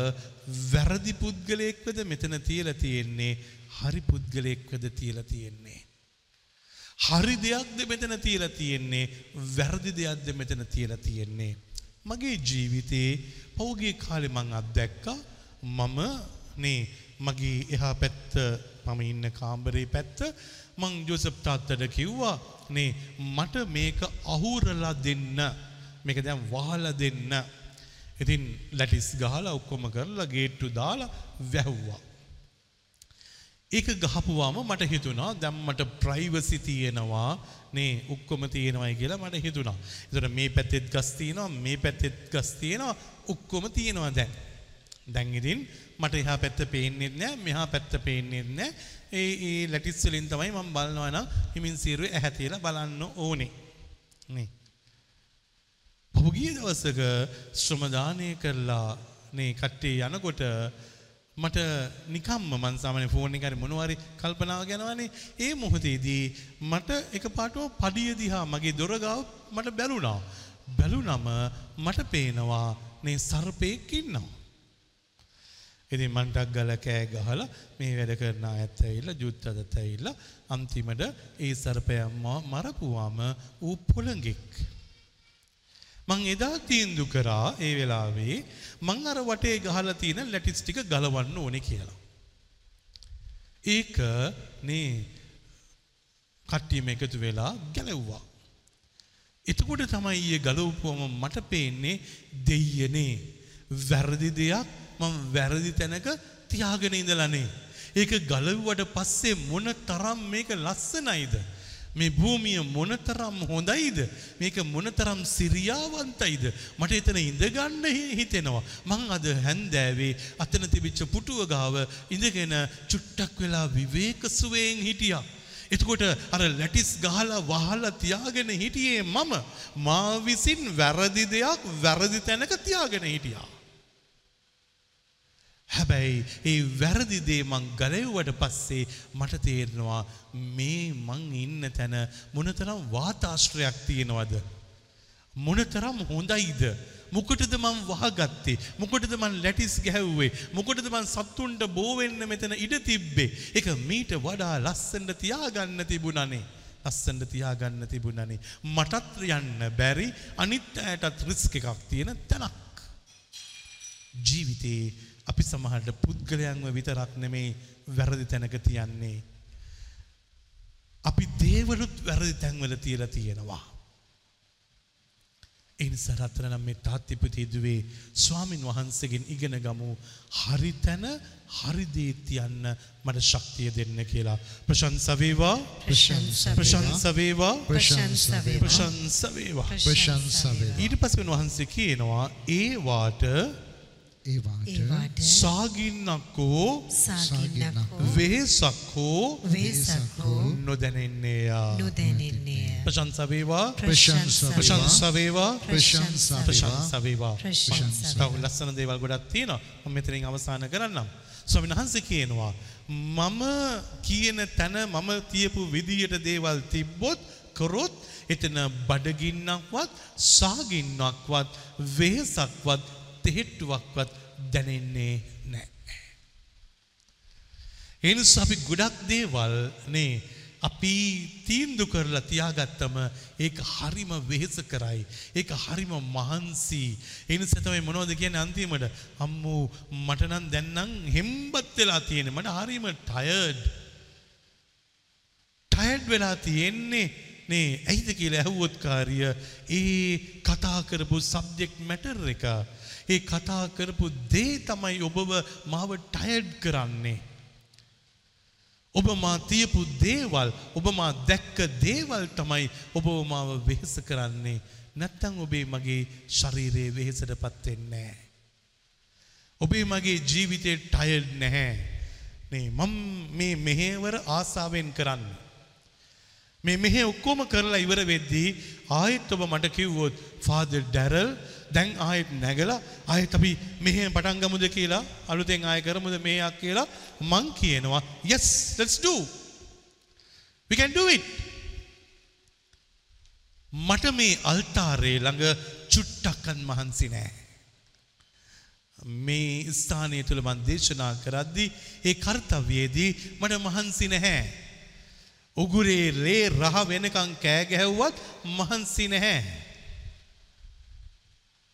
වැරදි පුද්ගලයෙක්වද මෙතන තියලා තියෙන්නේ හරි පුද්ගලයෙක්වද තියලා තියෙන්නේ. හරි දෙයක්ද මෙතන තියලා තියෙන්නේ වැරදි දෙයක්ද මෙතන තියලා තියෙන්නේ. මගේ ජීවිතේ පෞගේ කාලෙ මං අත්දැක්කා මම නේ මගේ එහා පැත්ත මම ඉන්න කාම්බරේ පැත්ත මං ජෝසප් තාත්තට කිව්වා නේ මට මේක අහුරලා දෙන්න මේක දැන් වහලා දෙන්න. ඉතින් ලැටිස් ගහලා ඔක්කොම කරලා ගේට්ටු දාලා වැැහ්වා. ඒක ගහපුවාම මට හිතුණා දැන් මට ප්‍රයිවසි තියෙනවා නේ ඔක්කොම තියෙනවයි කියලා මට හිතුණා. ඒතර මේ පැත්තෙත් ගස් තියෙනවා මේ පැත්තෙත් ගස් තියෙනවා ඔක්කොම තියෙනවා දැන්. දැන් ඉතින් මට එහා පැත්ත පේන්නේ නැහැ මෙහා පැත්ත පේන්නේ නැහැ. ඒ ඒ ලැටිස් වලින් තමයි මම බලනවා නම් හිමින් සීරුවේ ඇහැ තියලා බලන්න ඕනේ. නේ. පහුගිය දවසක ශ්‍රම දානය කරලා නේ කට්ටිය යනකොට මට නිකම්ම මං සාමාන්‍ය ෆෝන් එකේ හරි මොනවාරි කල්පනාව යනවනේ ඒ මොහොතේදී මට එකපාරටම පඩිය දිහා මගේ දොර ගාව මට බැලුණා බැලුනම මට පේනවා මේ සර්පෙක් ඉන්නවා ඉතින් මං ටක් ගාලා කෑ ගහලා මේ වැඩ කරන අයත් ඇවිල්ලා ජුත් අදත් ඇවිල්ලා අන්තිමට ඒ සර්පයා මරපුවාම ඌ පොළඟෙක් මං එදා තීන්දු කරා ඒ වෙලාවේ මං අර වටේ ගහලා තියෙන ලැටිස් ටික ගලවන්න ඕනේ කියලා. ඒක නේ කට්ටියම එකතු වෙලා ගැලව්වා. එතකොට තමයි ඊයේ ගලවපුවම මට පේන්නේ දෙයියනේ වැරදි දෙයක් මම වැරදි තැනක තියාගෙන ඉඳලානේ. ඒක ගලවුවට පස්සේ මොන තරම් මේක ලස්සනයිද? මේ භූමිය මොනතරම් හොඳයිද? මේක මොනතරම් සිරියාවන්තයිද? මට එතන ඉඳගන්න හිතෙනවා. මං අද හැන්දෑවේ අතන තිබිච්ච පුටුව ගාව ඉඳගෙන චුට්ටක් වෙලා විවේක සුවයෙන් හිටියා. එතකොට අර ලැටිස් ගහලා වහලා තියාගෙන හිටියේ මම. මා විසින් වැරදි දෙයක් වැරදි තැනක තියාගෙන හිටියා. හැබැයි ඒ වැරදි දේ මං ගලෙව්වට පස්සේ මට තේරෙනවා මේ මං ඉන්න තැන මොනතරම් වාතාශ්‍රයක් තියෙනවද? මොනතරම් හොඳයිද? මොකටද මං වහගත්තේ? මොකටද මං ලැටිස් ගැහුවේ? මොකටද මං සත්තුන්ට බෝ වෙන්න මෙතන ඉඩ තිබ්බේ? ඒක මීට වඩා ලස්සනට තියාගන්න තිබුණනේ. ලස්සනට තියාගන්න තිබුණනේ. මටත් යන්න බැරි අනිත් අයටත් රිස්ක් එකක් තියෙන තැනක්. ජීවිතේ අපි සමහරට පුද්ගලයන්ව විතරක් නෙමේ වැරදි තැනක තියන්නේ. අපි දේවලුත් වැරදි තැන්වල තියලා තියෙනවා. එනිසා රත්තරනම් මේ තාත්තිපති දුවේ ස්වාමින් වහන්සේගෙන් ඉගෙන ගමු හරි තැන හරි දේ තියන්න මට ශක්තිය දෙන්න කියලා. ප්‍රශංසා වේවා ප්‍රශංසා වේවා ප්‍රශංසා වේවා. ප්‍රශංසා වේවා. ඊට පස්සේ උන්වහන්සේ කියනවා ඒවාට ඒවාට ඒවාට සාගින්නක්කෝ සාගින්නකෝ වෙහෙසක්කෝ වේසකෝ නොදැනෙන්නේයා. නොදැනෙන්නේය. ප්‍රශංසා වේවා ප්‍රශංසා ප්‍රශංසා වේවා ප්‍රශංසා ප්‍රශංසා වේවා. ප්‍රශංසා තව ලස්සන දේවල් ගොඩක් තියෙනවා. මම මෙතනින් අවසන් කරන්නම්. ස්වාමීන් වහන්සේ කියනවා මම කියන තැන මම තියපු විදියට දේවල් තිබ්බොත් කරොත් එතන බඩගින්නක්වත් සාගින්නක්වත් වෙහසක්වත් තෙහෙට්ටුවක්වත් දැනෙන්නේ නැහැ. ඒ නිසා අපි ගොඩක් දේවල් නේ අපි තීන්දු කරලා තියාගත්තම ඒක හරිම වෙහෙස කරයි. ඒක හරිම මහන්සි. ඒ නිසා තමයි මොනවද කියන්නේ අන්තිමට අම්මෝ මට නම් දැන් නම් හෙම්බත් වෙලා තියෙන්නේ. මට හරිම ටයර්ඩ්. ටයර්ඩ් වෙලා තියෙන්නේ නේ ඇයිද කියලා ඇහුවොත් කාර්ය ඒ කතා කරපු සබ්ජෙක්ට් මැටර් එක. ඒ කතා කරපු දේ තමයි ඔබව මාව ටයර්ඩ් කරන්නේ. ඔබ මා තියපු දේවල් ඔබ මා දැක්ක දේවල් තමයි ඔබ මාව වෙහෙස කරන්නේ නැත්තම් ඔබේ මගේ ශරීරයේ වෙහෙසටපත් වෙන්නේ නැහැ. ඔබේ මගේ ජීවිතේ ටයර්ඩ් නැහැ. නේ මම මේ මෙහෙවර ආසාවෙන් කරන්නේ. මේ මෙහෙ ඔක්කොම කරලා ඉවර වෙද්දී ආයෙත් ඔබ මට කිව්වොත් ෆාදර් ඩැරල් දැන් ආයෙත් නැගලා ආයෙත් අපි මෙහෙ පටන් ගමුද කියලා අලුතෙන් ආයෙ කරමුද මේයක් කියලා මං කියනවා. Yes let's do. We can do it. මට මේ අල්තාරේ ළඟ චුට්ටක්කන් මහන්සි නෑ. මේ ස්ථානය තුළ මන් දේශනා කරද්දී ඒ කර්තව්‍යයේදී මට මහන්සි නැහැ. උගුරේ රේ රහ වෙනකං කෑ ගැහැව්වත් මහන්සි නැහැ.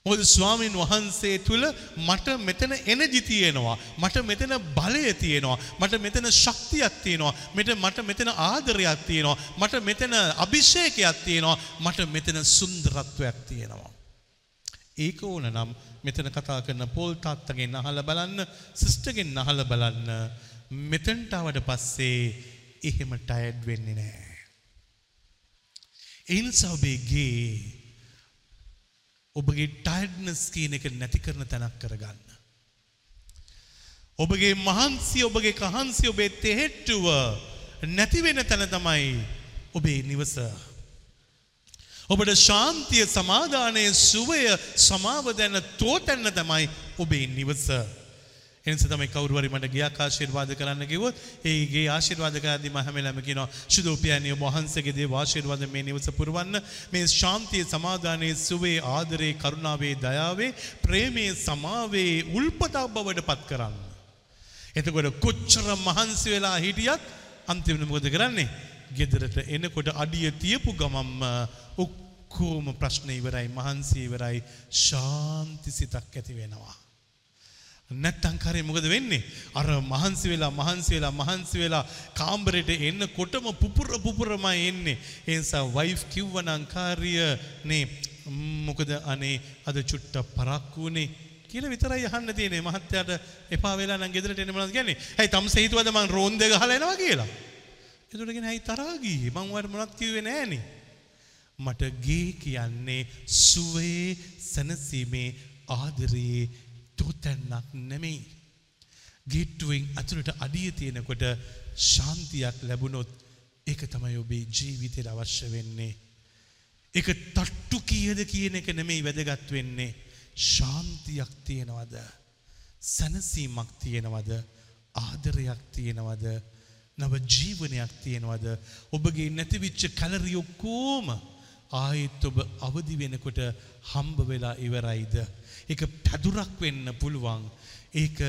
මොකද ස්වාමින් වහන්සේ තුල මට මෙතන එනර්ජි තියෙනවා. මට මෙතන බලය තියෙනවා. මට මෙතන ශක්තියක් තියෙනවා. මෙත මට මෙතන ආදරයක් තියෙනවා. මට මෙතන අභිෂේකයක් තියෙනවා. මට මෙතන සුන්දරත්වයක් තියෙනවා. ඒක ඕන නම් මෙතන කතා කරන පොල් තාත්තගෙන් අහලා බලන්න, සිස්ටර්ගෙන් අහලා බලන්න. මෙතනට ආවට පස්සේ එහෙම ටයඩ් වෙන්නේ නෑ. එනිසා ඔබේ ගේ ඔබගේ ටයිඩ්නස් කියන එක නැති කරන තැනක් කරගන්න. ඔබගේ මහන්සි ඔබගේ කහන්සි ඔබේ තෙහෙට්ටුව නැතිවෙන තැන තමයි ඔබේ නිවස. ඔබට ශාන්තිය සමාධානය සුවය සමාව දැන තෝතැන්න තමයි ඔබේ නිවස. එනිසා තමයි කවුරු හරි මට ගියක් ආශිර්වාද කරන්න කිව්වොත් ඒ ගේ ආශිර්වාද කරද්දී මම හැමලම කියනවා සුදෝපියනිය වහන්සේගේ දේව ආශිර්වාද මේ නිවස පුරවන්න මේ ශාන්තිය සමාදානයේ සුවේ ආදරේ කරුණාවේ දයාවේ ප්‍රේමයේ සමාවේ උල්පතක් බවට පත් කරන්න. එතකොට කොච්චර මහන්සි වෙලා හිටියත් අන්තිමට මොකද කරන්නේ? ගෙදරට එනකොට අඩිය තියපු ගමම්ම ඔක්කොම ප්‍රශ්න ඉවරයි මහන්සි ඉවරයි ශාන්ති සිතක් ඇති වෙනවා. නැත්තං කරේ මොකද වෙන්නේ? අර මහන්සි වෙලා මහන්සි වෙලා මහන්සි වෙලා කාම්බරයට එන්න කොටම පුපුර පුපුරමයි එන්නේ. ඒ නිසා වයිෆ් කිව්වනම් කාර්ය නේ මොකද අනේ අද චුට්ට පරක්කු වුණේ කියලා විතරයි අහන්න තියෙන්නේ. මහත්තයාට එපා වෙලා නම් ගෙදරට එන්න මොනවද කියන්නේ? ඇයි තම්ස හිතුවද මං රෝන් දෙක ගහලා එනවා කියලා? එතකොට කියන ඇයි තරහා ගියේ මං ඔයාලට මොනවත් කිව්වේ නෑනේ මට ගේ කියන්නේ සුවේ සනසීමේ ආදරයේ තොතැන්නක් නෙමෙයි. ගේට්ටුවෙන් අතුරට අඩිය තියෙනකොට ශාන්තියක් ලැබුණොත් ඒක තමයි ඔබේ ජීවිතයට අවශ්‍ය වෙන්නේ. ඒක තට්ටු කීයද කියන එක නෙමෙයි වැදගත් වෙන්නේ. ශාන්තියක් තියෙනවද? සැනසීමක් තියෙනවද? ආදරයක් තියෙනවද? නව ජීවනයක් තියෙනවද? ඔබගේ නැතිවිච්ච කැලරි ඔක්කොම ආයෙත් ඔබ අවදි වෙනකොට හම්බ වෙලා ඉවරයිද? ඒක පැදුරක් වෙන්න පුළුවන්. ඒක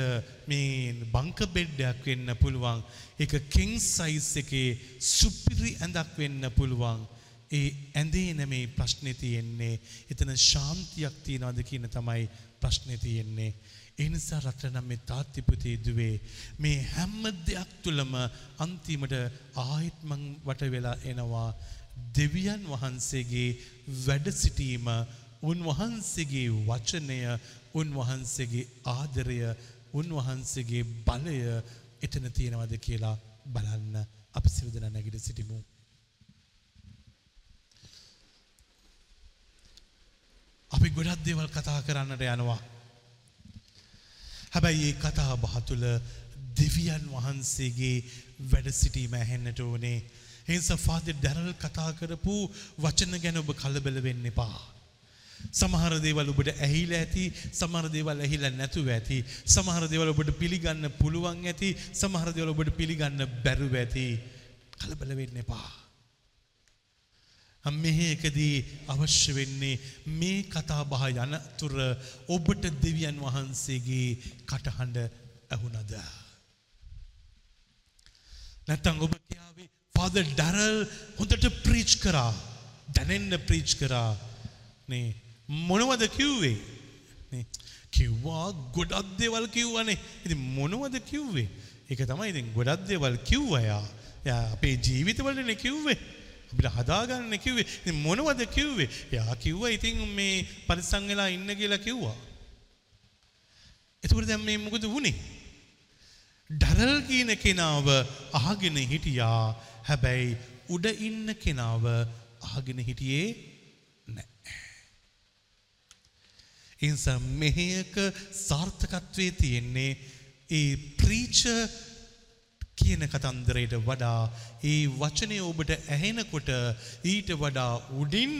මේ බංක බෙඩ්ඩයක් වෙන්න පුළුවන්. ඒක කිං සයිස් එකේ සුපිරි ඇඳක් වෙන්න පුළුවන්. ඒ ඇඳේ නෙමේ ප්‍රශ්නේ තියෙන්නේ. එතන ශාන්තියක් තියනවද කියන තමයි ප්‍රශ්නේ තියෙන්නේ. ඒ නිසා රටනම් මේ තාත්තිපුතේ දුවේ මේ හැම දෙයක් තුළම අන්තිමට ආයෙත් මං වට වෙලා එනවා දෙවියන් වහන්සේගේ වැඩ සිටීම උන්වහන්සේගේ වචනය උන්වහන්සේගේ ආදරය උන්වහන්සේගේ බලය එතන තියෙනවද කියලා බලන්න අපි සිරුදන නැගිට සිටිමු. අපි ගොඩක් දේවල් කතා කරන්නට යනවා. හැබැයි ඒ කතා බහ තුළ දෙවියන් වහන්සේගේ වැඩ සිටීම ඇහෙන්නට ඕනේ. එනිසා ෆාදර් ඩැරල් කතා කරපු වචන ගැන ඔබ කලබල වෙන්න එපා. සමහර දේවල් ඔබට ඇහිලා ඇති සමහර දේවල් ඇහිලා නැතුව ඇති සමහර දේවල් ඔබට පිළිගන්න පුළුවන් ඇති සමහර දේවල් ඔබට පිළිගන්න බැරුව ඇති කලබල වෙන්න එපා. මෙහේකදී අවශ්‍ය වෙන්නේ මේ කතා බහ යනතුර ඔබට දෙවියන් වහන්සේගේ කටහඬ ඇහුනද. නැත්තං ඔබ කියාවේ ෆාද ඩරල් හොඳට ප්‍රීච් කරා දැනෙන්න ප්‍රීච් කරා නේ මොනවද කිව්වේ? කිව්වා ගොඩක් දෙවල් කිව්වනේ. ඉති මොනවද කිව්වේ? එක තමයි ඉතින් ගොඩක් දෙවල් කිව්වයා. යා අපේ ජීවිතවලන කිව්වේ. අපිට හදාගන්න කිව්වේ. ඉතින් මොනවද කිව්වේ? යා කිව්වා ඉතින් මේ පරිස්සම් වෙලා ඉන්න කියලා කිව්වා. එතකොට දැන් මේ මොකද වුනේ? ඩරල් කියන කෙනාව අහගෙන හිටියා. හැබැයි උඩ ඉන්න කෙනාව අහගෙන හිටියේ නෑ. ඉන්සා මෙහයක සාර්ථකත්වය තියෙන්නේ ඒ ප්‍රීච කියන කතන්දරයට වඩා ඒ වචනය ඔබට ඇහෙනකොට ඊට වඩා උඩින්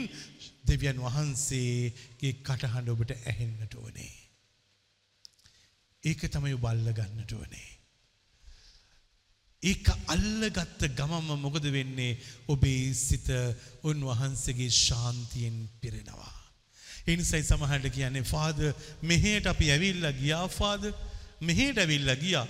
දෙවියන් වහන්සේගේ කටහඬ ඔබට ඇහෙන්නට ඕනේ. ඒක තමයි බල්ල ගන්නට ඕනේ. ඒක අල්ලගත්ත ගමම මොකද වෙන්නේ ඔබේ සිත උන්වහන්සේගේ ශාන්තියෙන් පිරෙනවා. එනිසයි සමහට කියන්නේ ෆාද මෙහට අපි ඇවිල්ල ගියා ෆාද මෙහට ඇවිල්ල ගියා.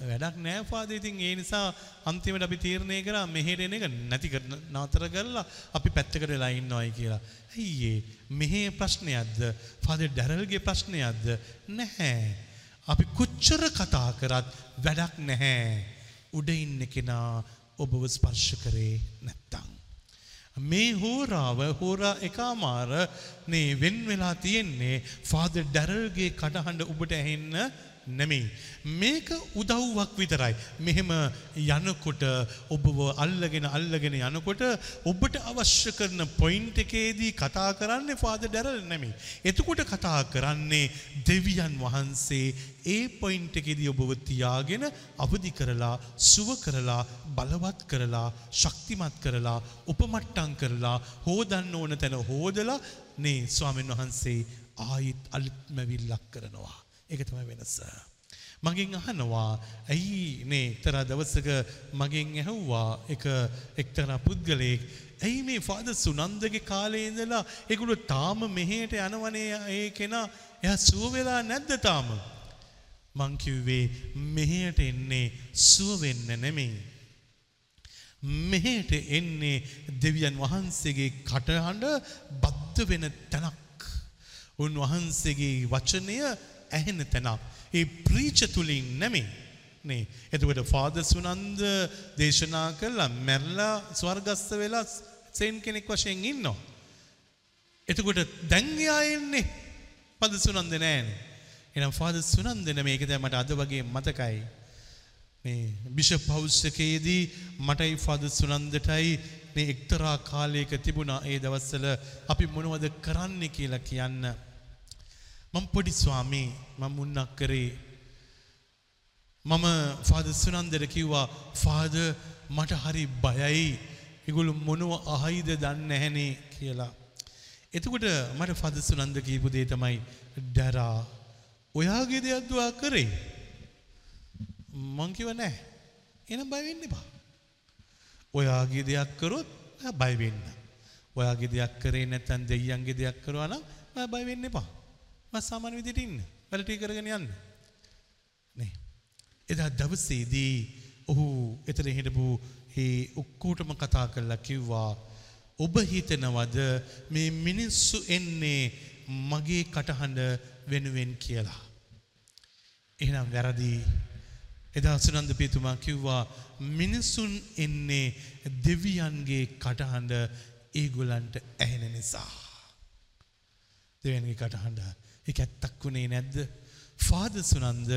වැඩක් නෑ ෆාද ඉතින් ඒ නිසා අන්තිමට අපි තීරණය කරා මෙහෙට එන එක නැති නතර කරලා අපි පැත්තකට වෙලා ඉන්නවයි කියලා. ඇයියේ මෙහේ ප්‍රශ්නයක්ද ෆාද ඩැරල්ගේ ප්‍රශ්නයක්ද නැහැ. අපි කොච්චර කතා කරත් වැඩක් නැහැ. උඩ ඉන්න කෙනා ඔබව ස්පර්ශ කරේ නැත්තං. මේ හෝරාව හෝරා එකමාර නේ වෙන් වෙලා තියෙන්නේ ෆාද ඩැරල්ගේ කටහඬ ඔබට ඇහෙන්න නෙමෙයි. මේක උදව්වක් විතරයි. මෙහෙම යනකොට ඔබව අල්ලගෙන අල්ලගෙන යනකොට ඔබට අවශ්‍ය කරන පොයින්ට් එකේදී කතා කරන්නේ ෆාදර් ඩැරල් නෙමෙයි. එතකොට කතා කරන්නේ දෙවියන් වහන්සේ ඒ පොයින්ට් එකේදී ඔබව තියාගෙන අවදි කරලා සුව කරලා බලවත් කරලා ශක්තිමත් කරලා උපමට්ටම් කරලා හෝදන්න ඕන තැන හෝදලා නේ ස්වාමීන් වහන්සේ ආයිත් අලුත්මැවිල්ලක් කරනවා. ඒක තමයි වෙනස. මගෙන් අහනවා ඇයි නේ එක්තරා දවසක මගෙන් ඇහුවා එක එක්තරා පුද්ගලයෙක් ඇයි මේ ෆාද සුනන්දගේ කාලේ ඉඳලා ඒගොල්ලෝ තාම මෙහෙට යනවනේ ඒ කෙනා? එයා සුව වෙලා නැද්ද තාම? මං කිව්වේ මෙහෙට එන්නේ සුව වෙන්න නෙමෙයි. මෙහෙට එන්නේ දෙවියන් වහන්සේගේ කටහඬ බද්ධ වෙන තැනක්. උන්වහන්සේගේ වචනය ඇහෙන තැනක් ඒ ප්‍රීච තුළින් නැමේ නේ එතකොට ෆාද සුනන්ද දේශනා කල්ලා මැරලා ස්වර්ගස්ත වෙලා සෙන් කෙනෙක් වශයෙන් ඉන්නවා. එතකොට දැංගයා එන්නේ පද සුනන්ද නෑන එනම් ෆාද සුනන්දන මේක දැමට අද වගේ මතකයි. මේ බිෂ පෞස්සකයේදී මටයි ෆාද සුනන්දටයි මේ එක්තරා කාලයක තිබුණා ඒ දවස්සල අපි මොනවද කරන්න කියලා කියන්න. මම පොඩි ස්වාමී මම මුන්නක් කරේ මම ෆාද සුනන්දර කිව්වා ෆාද මට හරි බයයි ඉගුළු මොනුව අහයිද දන්න ඇහැනේ කියලා. එතකොට මට ෆද සුනන්ද කීපු දේ තමයි ඩැරා ඔයාගේ දෙයක්දවා කරේ මංකිව නෑ එන බයවෙන්න එපා. ඔයාගේ දෙයක් කරොත් බයිවෙන්න. ඔයාගේ දෙයක් කරේ නැතැන් දෙයියන්ගේ දෙයක් කරවානම් බයිවෙන්න එපා. මස් සාමාන්‍ය විදිහට ඉන්න. වැඩ ටික කරගෙන යන්න. නේ. එදා දවසේදී ඔහු එතන හිටපු ඒ ඔක්කොටම කතා කරලා කිව්වා ඔබ හිතනවද මේ මිනිස්සු එන්නේ මගේ කටහඬ වෙනුවෙන් කියලා. එහෙනම් වැරදි. එදා සුනන්ද පියතුමා කිව්වා මිනිසුන් එන්නේ දෙවියන්ගේ කටහඬ ඒගොල්ලන්ට ඇහෙන නිසා. දෙවැනි කටහඬ. ඒක ඇත්තක් වුණේ නැද්ද? ෆාදර් සුනන්ද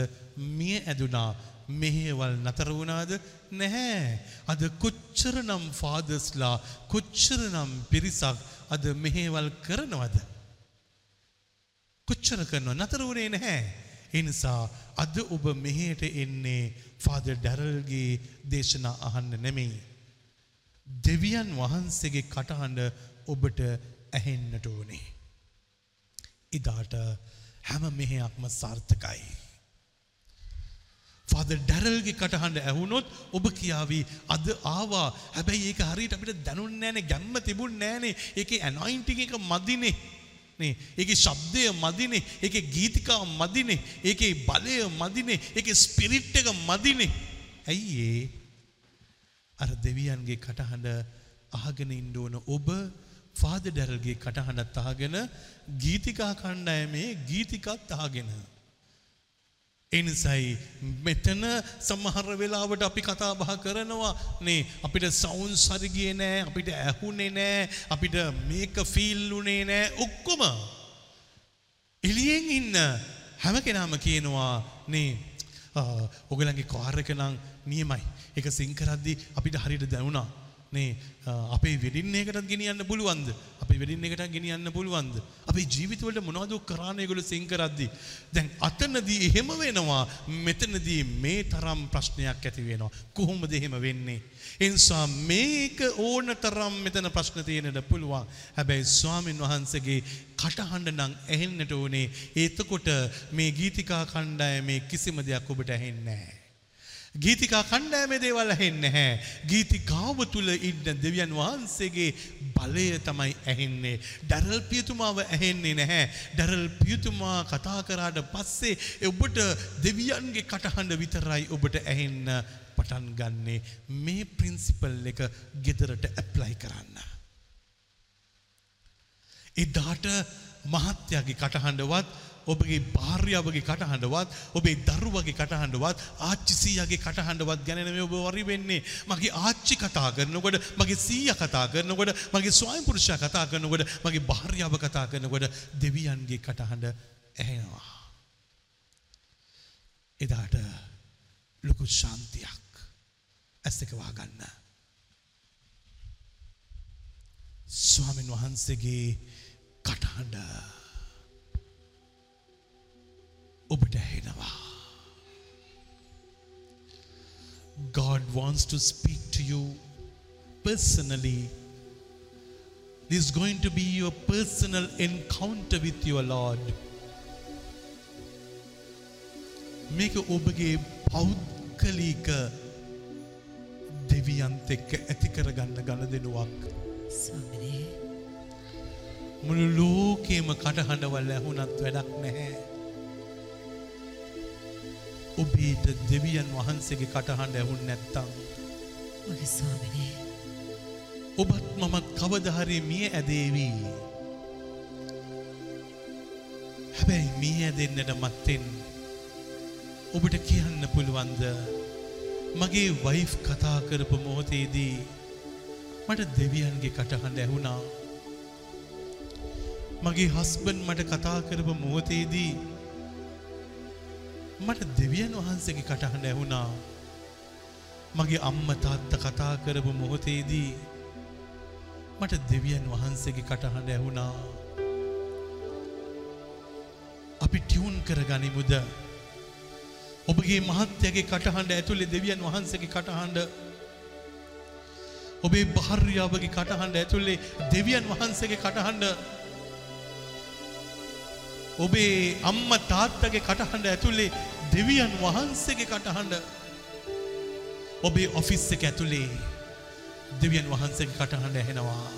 මිය ඇදුනා මෙහෙවල් නතර වුණාද නැහැ. අද කොච්චරනම් ෆාදර්ස්ලා කොච්චරනම් පිරිසක් අද මෙහෙවල් කරනවද? කොච්චර කරනවා නතර වුණේ නැහැ. ඒ නිසා අද ඔබ මෙහෙට එන්නේ ෆාදර් ඩැරල්ගේ දේශනා අහන්න නෙමෙයි. දෙවියන් වහන්සේගේ කටහඬ ඔබට ඇහෙන්නට ඕනේ. ඉදාට හැම මෙහෙයක්ම සාර්ථකයි. ෆාද ඩැරල්ගේ කටහඬ ඇහුනොත් ඔබ කියාවී අද ආවා. හැබැයි ඒක හරියට අපිට දැනුන්නේ නැනේ ගැම්ම තිබුණ නෑනේ ඒකේ ඇනොයින්ටිං එක මදිනේ. නේ ඒකේ ශබ්දය මදිනේ. ඒකේ ගීතිකාව මදිනේ. ඒකේ බලය මදිනේ. ඒකේ ස්පිරිට් එක මදිනේ. ඇයි ඒ? අර දෙවියන්ගේ කටහඬ අහගෙන ඉන්න ඕන ඔබ ෆාද ඩැරල්ගේ කටහඬත් අහගෙන ගීතිකා කණ්ඩායමේ ගීතිකත් අහගෙන එනිසයි මෙතන සමහර වෙලාවට අපි කතා බහ කරනවා නේ අපිට සවුන් සරිගියේ නෑ අපිට ඇහුනේ නෑ අපිට මේක ෆීල් වුණේ නෑ ඔක්කොම එළියෙන් ඉන්න හැම කෙනාම කියනවා නේ ඔගලන්ගේ කාර් එක නම් නියමයි ඒක සිං කරද්දි අපිට හරියට දැනුණා නේ අපේ වෙඩින් එකටත් ගෙනියන්න පුළුවන්ද? අපේ වෙඩින් එකට ගෙනියන්න පුළුවන්ද? අපේ ජීවිතවලට මොනවද කරාන ඒගොල්ලෝ සිං කරද්දි? දැන් අතනදී එහෙම වෙනවා මෙතනදී මේ තරම් ප්‍රශ්නයක් ඇති වෙනවා. කොහොමද එහෙම වෙන්නේ? ඒ නිසා මේක ඕන තරම් මෙතන ප්‍රශ්න තියෙන්නට පුළුවන්. හැබැයි ස්වාමින් වහන්සේගේ කටහඬ නම් ඇහෙන්නට ඕනේ. එතකොට මේ ගීතිකා කණ්ඩායමේ කිසිම දෙයක් ඔබට ඇහෙන්නේ නැහැ. ගීතිකා කණ්ඩෑමේ දේවල් ඇහෙන්නේ නැහැ. ගීතිකාව තුල ඉන්න දෙවියන් වහන්සේගේ බලය තමයි ඇහෙන්නේ. ඩැරල් පියතුමාව ඇහෙන්නේ නැහැ. ඩැරල් පියතුමා කතා කරාට පස්සේ ඔබට දෙවියන්ගේ කටහඬ විතරයි ඔබට ඇහෙන්න පටන් ගන්නේ. මේ ප්‍රින්සිපල් එක ගෙදරට ඇප්ලයි කරන්න. එදාට මහත්යාගේ කටහඬවත් ඔබගේ භාර්යාවගේ කටහඬවත් ඔබේ දරුවගේ කටහඬවත් ආච්චි සීයාගේ කටහඬවත් ගැන නෙමෙයි ඔබ වරි වෙන්නේ. මගේ ආච්චි කතා කරනකොට මගේ සීයා කතා කරනකොට මගේ ස්වයං පුරුෂයා කතා කරනකොට මගේ භාර්යාව කතා කරනකොට දෙවියන්ගේ කටහඬ ඇහෙනවා. එදාට ලොකු ශාන්තියක් ඇස් දෙක වහගන්න. ස්වාමීන් වහන්සේගේ කටහඬ ඔබට ඇහෙනවා. God wants to speak to you personally. This is going to be your personal encounter with your Lord. මේක ඔබගේ පෞද්ගලික දෙවියන්ත එක්ක ඇති කරගන්න ගණදෙනුවක්. ස්වාමිනේ මුළු ලෝකේම කටහඬවල් ඇහුණත් වැඩක් නැහැ. ඔබේට දෙවියන් වහන්සේගේ කටහඬ ඇහුන් නැත්තම්. මගේ ස්වාමිනේ ඔබත් මමත් කවදහරි මිය ඇදේවී. හැබැයි මිය ඇදෙන්නට මත්තෙන් ඔබට කියන්න පුළුවන්ද මගේ වයිෆ් කතා කරපු මොහොතේදී මට දෙවියන්ගේ කටහඬ ඇහුණා. මගේ හස්බන් මට කතා කරපු මොහොතේදී මට දෙවියන් වහන්සේගේ කටහඬ ඇහුණා. මගේ අම්ම තාත්ත කතා කරපු මොහොතේදී මට දෙවියන් වහන්සේගේ කටහඬ ඇහුණා. අපි ටියුන් කරගනිමුද ඔබගේ මහත්යගේ කටහඬ ඇතුළේ දෙවියන් වහන්සේගේ කටහඬ ඔබේ භාර්යාවගේ කටහඬ ඇතුළේ දෙවියන් වහන්සේගේ කටහඬ ඔබේ අම්ම තාත්තගේ කටහඬ ඇතුළේ දෙවියන් වහන්සේගේ කටහඬ ඔබේ ඔෆිස් එක ඇතුළේ දෙවියන් වහන්සේගේ කටහඬ ඇහෙනවා.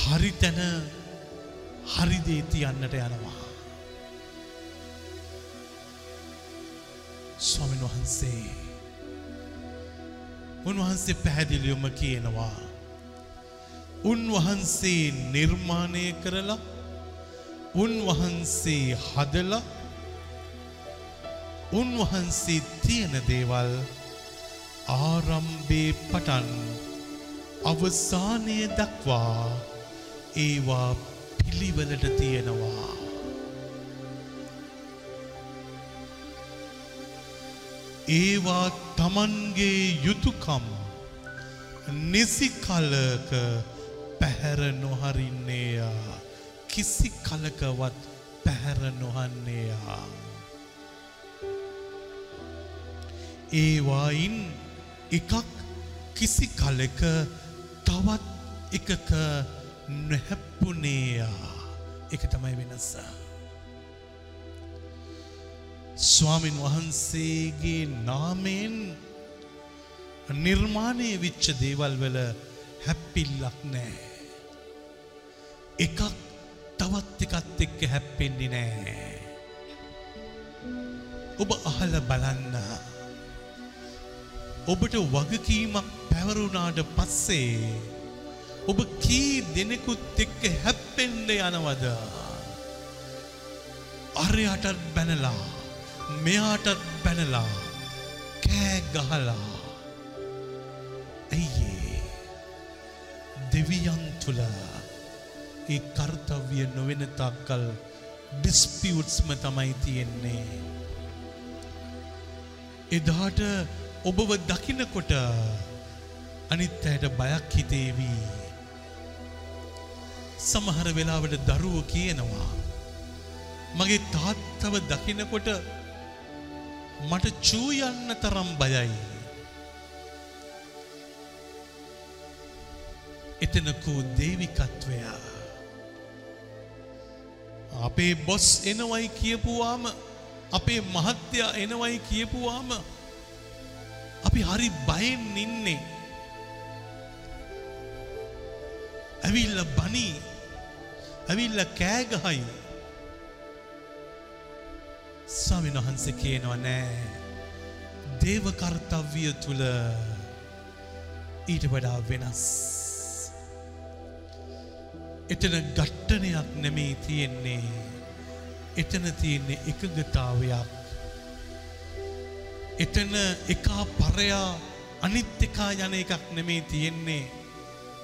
හරි තැන හරි දේ තියන්නට යනවා. ස්වාමීන් වහන්සේ උන්වහන්සේ පැහැදිලිවම කියනවා උන්වහන්සේ නිර්මාණය කරලා උන්වහන්සේ හදලා උන්වහන්සේ තියෙන දේවල් ආරම්භේ පටන් අවසානය දක්වා ඒවා පිළිවෙලට තියෙනවා. ඒවා තමන්ගේ යුතුකම් නිසි කලක පැහැර නොහරින්නේයා කිසි කලකවත් පැහැර නොහන්නේයා. ඒවායින් එකක් කිසි කලක තවත් එකක නොහැප්පුනේයා එක තමයි වෙනස. ස්වාමින් වහන්සේගේ නාමයෙන් නිර්මාණය විච්ච දේවල් වල හැප්පිල්ලක් නෑ. එකක් තවත් එකත් එක්ක හැප්පෙන්නේ නෑ. ඔබ අහල බලන්න. ඔබට වගකීමක් පැවරුණාට පස්සේ ඔබ කී දෙනෙකුත් එක්ක හැප්පෙන්ඩ යනවද. අරයටත් බැනලා මෙයාටත් බැනලා කෑ ගහලා ඇයියේ දෙවියන් තුළ ඒ කර්තව්‍ය නොවෙන තාක්කල් ඩිස්පියුට්ස්ම තමයි තියෙන්නේ. එදාට ඔබව දකිනකොට අනිත් ඇයට බයක් හිතේවී. සමහර වෙලාවට දරුව කියනවා. මගේ තාත්තව දකිනකොට මට චූයන්න තරම් බයයි. එතනකූ දේවිකත්වයා. අපේ බොස් එනවයි කියපුවාම අපේ මහත්‍යයා එනවයි කියපුවාම අපි හරි බයෙන් ඉන්නේ. ඇවිල්ල බනී ඇවිල්ල කෑගහයි ස්වාමින් වහන්සේ කියනවා නෑ දේවකර්තව්‍ය තුළ ඊට වඩා වෙනස්. එතන ගට්ටනයක් නෙමේ තියෙන්නේ. එතන තියෙන්නේ එකගතාවයක්. එතන එකා පරයා අනිත් එකා යන එකක් නෙමේ තියෙන්නේ.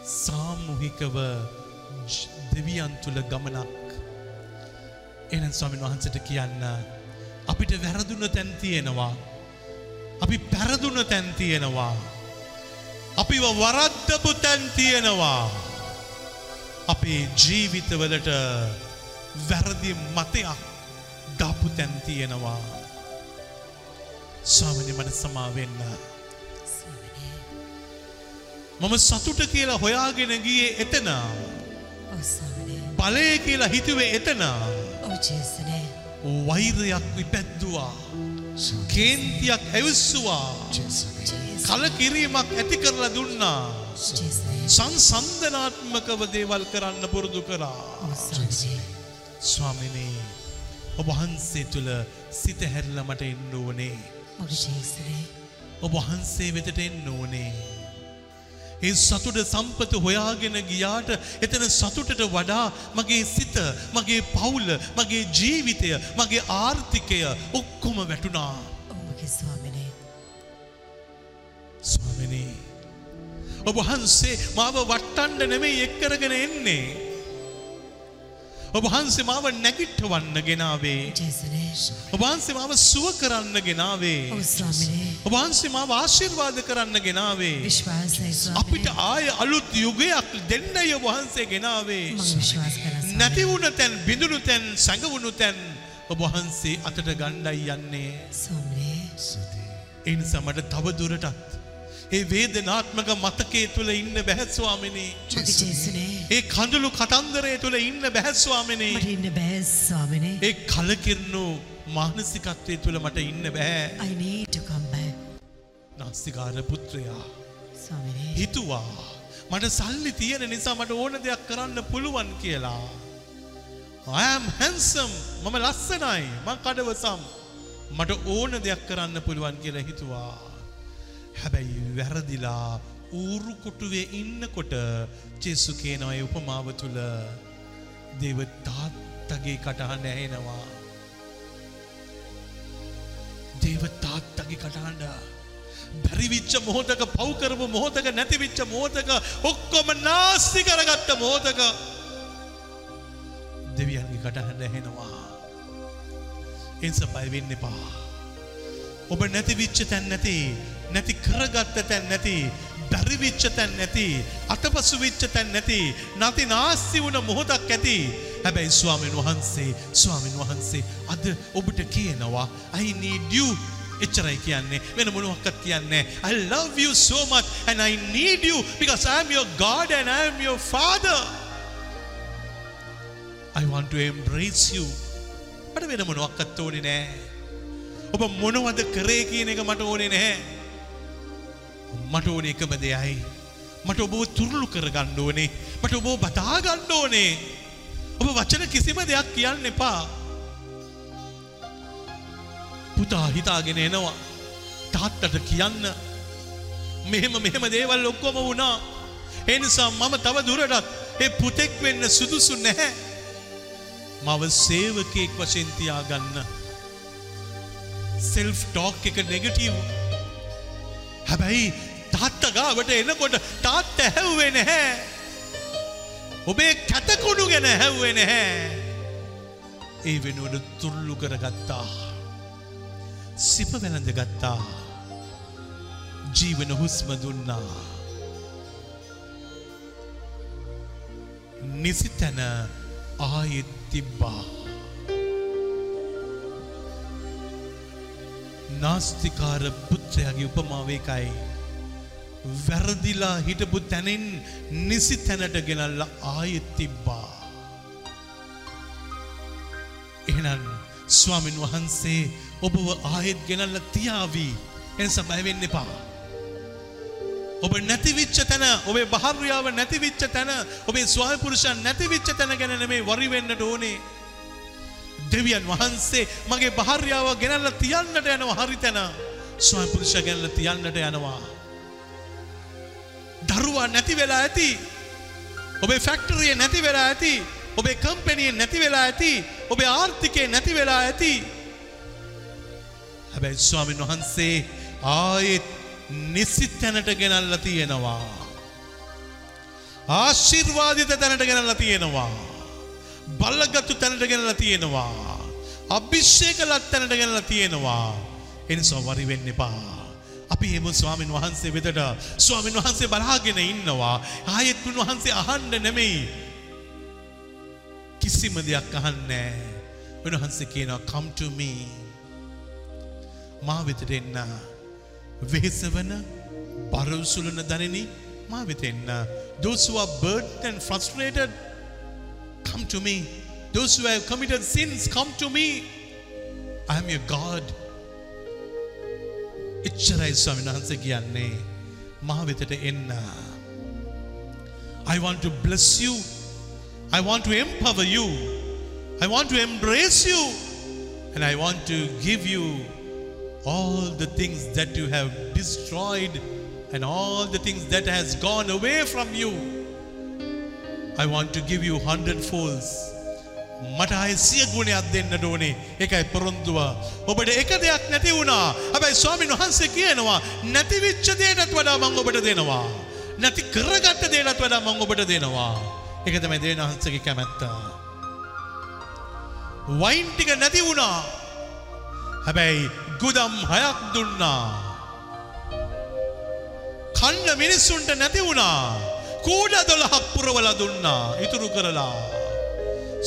සාමුහිකව දෙවියන් තුළ ගමනක්. එනන් ස්වාමින් වහන්සට කියන්න අපිට වැරදුන තැන් තියෙනවා. අපි පැරදුන තැන් තියෙනවා. අපිව වරද්දපු තැන් තියෙනවා. අපේ ජීවිතවලට වැරදි මතයක් දාපු තැන් තියෙනවා. ස්වාමිනි මට සමාවෙන්න. මම සතුට කියලා හොයාගෙන ගියේ එතන. බලය කියලා හිතුවේ එතන. වෛරයක් විපැද්දුවා. කේන්තියක් ඇවිස්සුවා. කලකිරීමක් ඇති කරලා දුන්නා. සංසන්ධනාත්මකව දේවල් කරන්න පුරුදු කරා. ස්වාමිනේ. ස්වාමිනී ඔබ වහන්සේ තුළ සිත හැරල මට එන්න ඕනේ. ඔව් ජේසුනේ. ඔබ වහන්සේ වෙතට එන්න ඕනේ. ඒ සතුට සම්පත හොයාගෙන ගියාට එතන සතුටට වඩා මගේ සිත මගේ පවුල මගේ ජීවිතය මගේ ආර්ථිකය ඔක්කොම වැටුණා. ස්වාමිනේ. ස්වාමිනී ඔබ වහන්සේ මාව වට්ටන්ඩ නෙමෙයි එක්කරගෙන එන්නේ. ඔබ වහන්සේ මාව නැගිට්ටවන්න ගෙනාවේ. ජේසුනේ. ඔබ වහන්සේ මාව සුව කරන්න ගෙනාවේ. ඔව් ස්වාමිනේ. ඔබ වහන්සේ මාව ආශිර්වාද කරන්න ගෙනාවේ. අපිට. ආය අලුත් යුගයක් දෙන්නය වහන්සේ ගෙනාවේ. නැතිවුණ තැන් බිඳුණු තැන් සැඟවුණු තැන් ඔබ වහන්සේ අතට ගණ්ඩයි යන්නේ. එනිසා මට තවදුරටත්. ඒ වේදනාත්මක මතකේ තුළ ඉන්න බැහැස්වාමිනී. මගේ ජේසුනේ. ඒ කඳුළු කතන්දරය තුළ ඉන්න බැහැස්වාමිනී. මට ඉන්න බෑ ස්වාමිනේ. ඒ කලකිරණු මානසිකත්වය තුළ මට ඉන්න බැහැ. I need to come back. නාස්තිකාර පුත්‍රයා. ස්වාමිනේ. හිතුවා. මට සල්ලි තියෙන නිසා මට ඕන දෙයක් කරන්න පුළුවන් කියලා. I'm handsome මම ලස්සනයි මං කඩවසම් මට ඕන දෙයක් කරන්න පුළුවන් කියලා හිතුවා. හැබැයි වැරදිලා ඌරු කොටුවේ ඉන්නකොට ජෙසු කියනවා ඒ උපමාව තුළ දේව තාත්තගේ කටහඬ ඇහෙනවා. දේව තාත්තගේ කටහඬ බැරිවිච්ච මොහොතක පව් කරපු මොහොතක නැතිවිච්ච මොහොතක ඔක්කොම නාස්ති කරගත්ත මොහොතක දෙවියන්ගේ කටහඬ ඇහෙනවා. එන්ස බයවෙන්න එපා. ඔබ නැතිවිච්ච තැන් නැති නැති කරගත්ත තැන් නැති බැරිවිච්ච තැන් නැති අතපසු විච්ච තැන් නැති නති නාස්ති වුණ මොහොතක් ඇති. හැබැයි ස්වාමීන් වහන්සේ ස්වාමීන් වහන්සේ අද ඔබට කියනවා I need you. එච්චරයි කියන්නේ. වෙන මොනුවක්කත් කියන්නේ I love you so much and I need you because I am your God and I am your father. I want to embrace you. මට වෙන මොනුවක්කත් ඕනේ නෑ ඔබ මොනවද කරේ කියන එක මට ඕනේ නැහැ. මට ඕනේ එකම දෙයයි. මට ඔබ තුරුළු කරගන්න ඕනේ. මට ඔබ බතා ගන්න ඕනේ. ඔබ වචන කිසිම දෙයක් කියන්න එපා. පුතා හිතාගෙන එනවා. තාත්තට කියන්න. මෙහෙම මෙහෙම දේවල් ඔක්කොම වුණා. ඒ නිසා මම තව දුරටත් ඒ පුතෙක් වෙන්න සුදුසු නැහැ. මව සේවකයෙක් වශයෙන් තියාගන්න. සෙල්ෆ් ටෝක් එක නෙගටීව් හැබැයි තාත්ත ගාවට එනකොට තාත්ත ඇහැව්වේ නැහැ. ඔබේ කැතකුණු ගැන හැව්වේ නැහැ. ඒ වෙනුවට තුල්ලු කරගත්තා. සිප වැළඳ ගත්තා. ජීවන හුස්ම දුන්නා. නිසි තැන ආයෙත් තිබ්බා. නාස්තිකාර පුත්‍රයාගේ උපමාවේකයි. වැරදිලා හිටපු තැනින් නිසි තැනට ගෙනල්ල ආයෙත් තිබ්බා. එහෙනම් ස්වාමින් වහන්සේ ඔබව ආයෙත් ගෙනල්ල තියාවී එනිස බයවෙන්න එපා. ඔබ නැතිවිච්ච තැන ඔබේ භාර්යාව නැතිවිච්ච තැන ඔබේ ස්වායපුරුෂන් නැතිවිච්ච තැන ගැන නෙමේ වරිවෙන්නට ඕනේ. දෙවියන් වහන්සේ මගේ භාර්යාව ගෙනල්ල තියන්නට යනවා හරි තැන ස්වයංපුරුෂ ගැනල තියන්නට යනවා. දරුවා නැති වෙලා ඇති. ඔබේ ෆැක්ටරිය නැති වෙලා ඇති. ඔබේ කම්පැනිය නැති වෙලා ඇති. ඔබේ ආර්ථිකය නැති වෙලා ඇති. හැබැයි ස්වාමීන් වහන්සේ ආයෙත් නිසි තැනට ගෙනල්ල තියෙනවා. ආශිර්වාදිත තැනට ගෙනල්ල තියෙනවා. බල්ලගත්තු තැනට ගෙනලා තියෙනවා. අභිෂේක ලත් තැනට ගෙනලා තියෙනවා. එනිසා වරි වෙන්න එපා. අපි එමු ස්වාමින් වහන්සේ වෙතට ස්වාමින් වහන්සේ බලාගෙන ඉන්නවා. ආයෙත් උන්වහන්සේ අහන්න නෙමෙයි. කිසිම දෙයක් අහන්නේ උන්වහන්සේ කියනවා come to me. මා වෙතට එන්න. වෙහෙසවන බරවුසුලන දනිනි මා වෙත එන්න. Those who are burdened and frustrated Come to me. Those who have committed sins, come to me. I am your God. එච්චරයි ස්වාමීන් වහන්සේ කියන්නේ මා වෙතට එන්න. I want to bless you. I want to empower you. I want to embrace you. And I want to give you all the things that you have destroyed and all the things that has gone away from you. I want to give you hundred folds. මට අය සිය ගුණයක් දෙන්නට ඕනේ එකයි පොරොන්දුව. ඔබට එක දෙයක් නැති වුණා. හැබැයි ස්වාමීන් වහන්සේ කියනවා නැතිවිච්ච දේටත් වඩා මම ඔබට දෙනවා. නැති කරගත්ත දේටත් වඩා මම ඔබට දෙනවා. ඒක තමයි දේන වහන්සේගේ කැමැත්ත. වයින් ටික නැති වුණා. හැබැයි ගුදම් හයක් දුන්නා. කන්න මිනිස්සුන්ට නැති වුණා. කූඩ දොළහක් පුරවල දුන්නා ඉතුරු කරලා.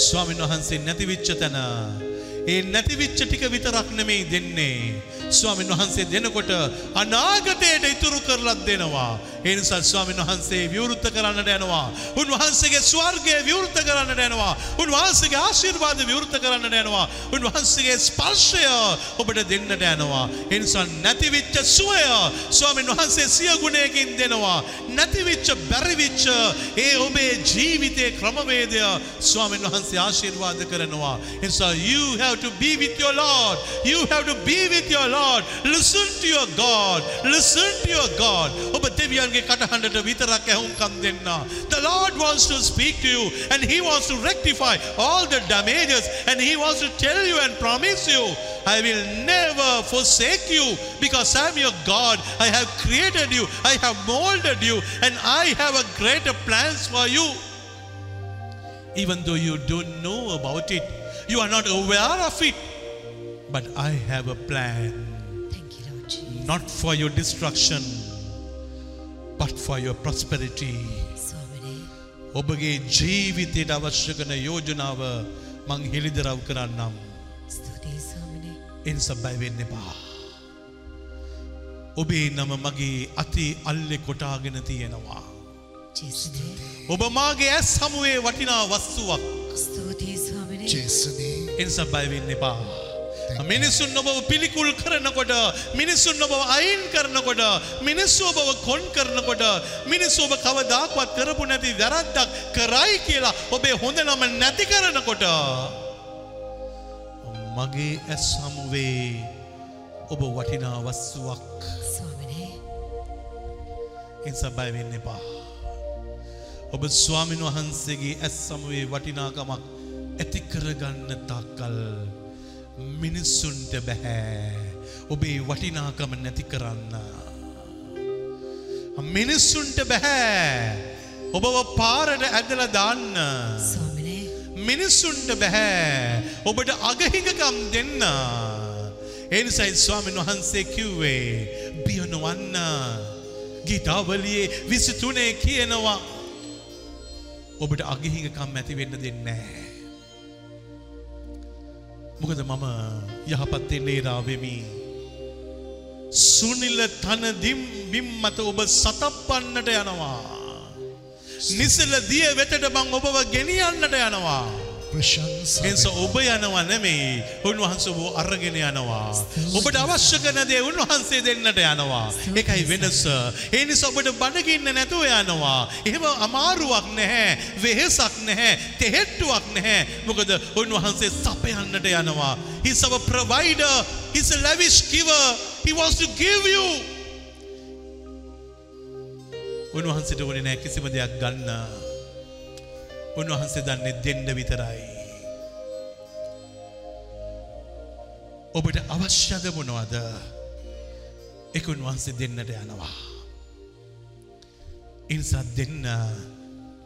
ස්වාමීන් වහන්සේ නැතිවිච්ච තැන. ඒ නැතිවිච්ච ටික විතරක් නෙමෙයි දෙන්නේ. ස්වාමීන් වහන්සේ දෙනකොට අනාගතයට ඉතුරු කරලත් දෙනවා. ඒ නිසා ස්වාමීන් වහන්සේ විවෘත කරන්නට යනවා. උන්වහන්සේගේ ස්වර්ගය විවෘත කරන්නට යනවා. උන්වහන්සේගේ ආශිර්වාද විවෘත කරන්නට යනවා. උන්වහන්සේගේ ස්පර්ශය ඔබට දෙන්නට යනවා. ඒ නිසා නැතිවිච්ච සුවය ස්වාමීන් වහන්සේ සිය ගුණයකින් දෙනවා. නැතිවිච්ච බැරිවිච්ච ඒ ඔබේ ජීවිතයේ ක්‍රමවේදය ස්වාමීන් වහන්සේ ආශිර්වාද කරනවා. ඒ නිසා you have to be with your Lord. You have to be with your Lord. Listen to your God. Listen to your God. ඔබ දෙවියන්ගේ කටහඬට විතරක් ඇහුම්කම් දෙන්න. The Lord wants to speak to you and he wants to rectify all the damages and he wants to tell you and promise you I will never forsake you because I'm your God. I have created you. I have molded you and I have a greater plans for you. Even though you don't know about it, you are not aware of it. But I have a plan, Thank you, Lord Jesus. not for your destruction, but for your prosperity. ස්වාමිනේ. ඔබගේ ජීවිතයට අවශ්‍ය කන යෝජනාව මං හෙළිදරව් කරන්නම්. ස්තුතියි ස්වාමිනේ. එනිස බයිවෙන්න එපා. ඔබේ නම මගේ අති අල්ලෙ කොටාගෙන තියෙනවා. ඔබ මාගේ ඇස් සමුවේ වටිනා වස්තුවක් ස්තුතියි ස්වාමිනේ. ජේසුනේ එනිස බයිවෙන්න එපා. මිනිසුන් ඔබව පිළිකුල් කරනකොට මිනිසුන් ඔබව අයින් කරනකොට මිනිස්සු ඔබව කොන් කරනකොට මිනිස්සු ඔබ කවදාක්වත් කරපු නැති වැරද්දක් කරයි කියලා ඔබේ හොඳ නම නැති කරනකොට මගේ ඇස් හමුවේ ඔබ වටිනා වස්තුවක්. එනිසා බය වෙන්න එපා. ඔබ ස්වාමින් වහන්සේගේ ඇස් සමුවේ වටිනාකමක් ඇති කරගන්න තාක්කල් මිනිස්සුන්ට බැහැ. ඔබේ වටිනාකම නැති කරන්න. මිනිස්සුන්ට බැහැ. ඔබව පාරට ඇදල දාන්න. මිනිස්සුන්ට බැහැ ඔබට අගහිඟකම් දෙන්න. එනිසයි ස්වාමීන් වහන්සේ කිව්වේ බියනවන්න ගීතාවලියේ විසිතුනේ කියනවා ඔබට අගහිඟකම් ඇති වෙන්න දෙන්නේ. මොකද මම යහපත්තේ ලේරාවෙමි. සුනිල තන දිම් බිම් මත ඔබ සතප්පන්නට යනවා. නිසල දිය වෙතට බං ඔබව ගෙනියන්නට යනවා. ප්‍රශංසා එන්ස ඔබ යනවා නෙමෙයි උන්වහන්සේ ඔබ අරගෙන යනවා. ඔබට අවශ්‍ය කරන දේ උන්වහන්සේ දෙන්නට යනවා. ඒකයි වෙනස. ඒ නිසා ඔබට බඩගින්න නැතුව යනවා. එහෙම අමාරුවක් නැහැ. වෙහෙසක් නැහැ. තෙහෙට්ටුවක් නැහැ. මොකද උන්වහන්සේ සපයන්නට යනවා. He's our provider. He's a lavish giver. He wants to give you. උන්වහන්සේට ඕනේ නැහැ කිසිම දෙයක් ගන්න. උන්වහන්සේ දන්නේ දෙන්න විතරයි. ඔබට අවශ්‍යද මොනවද? ඒක උන්වහන්සේ දෙන්නට යනවා. ඉන්සා දෙන්න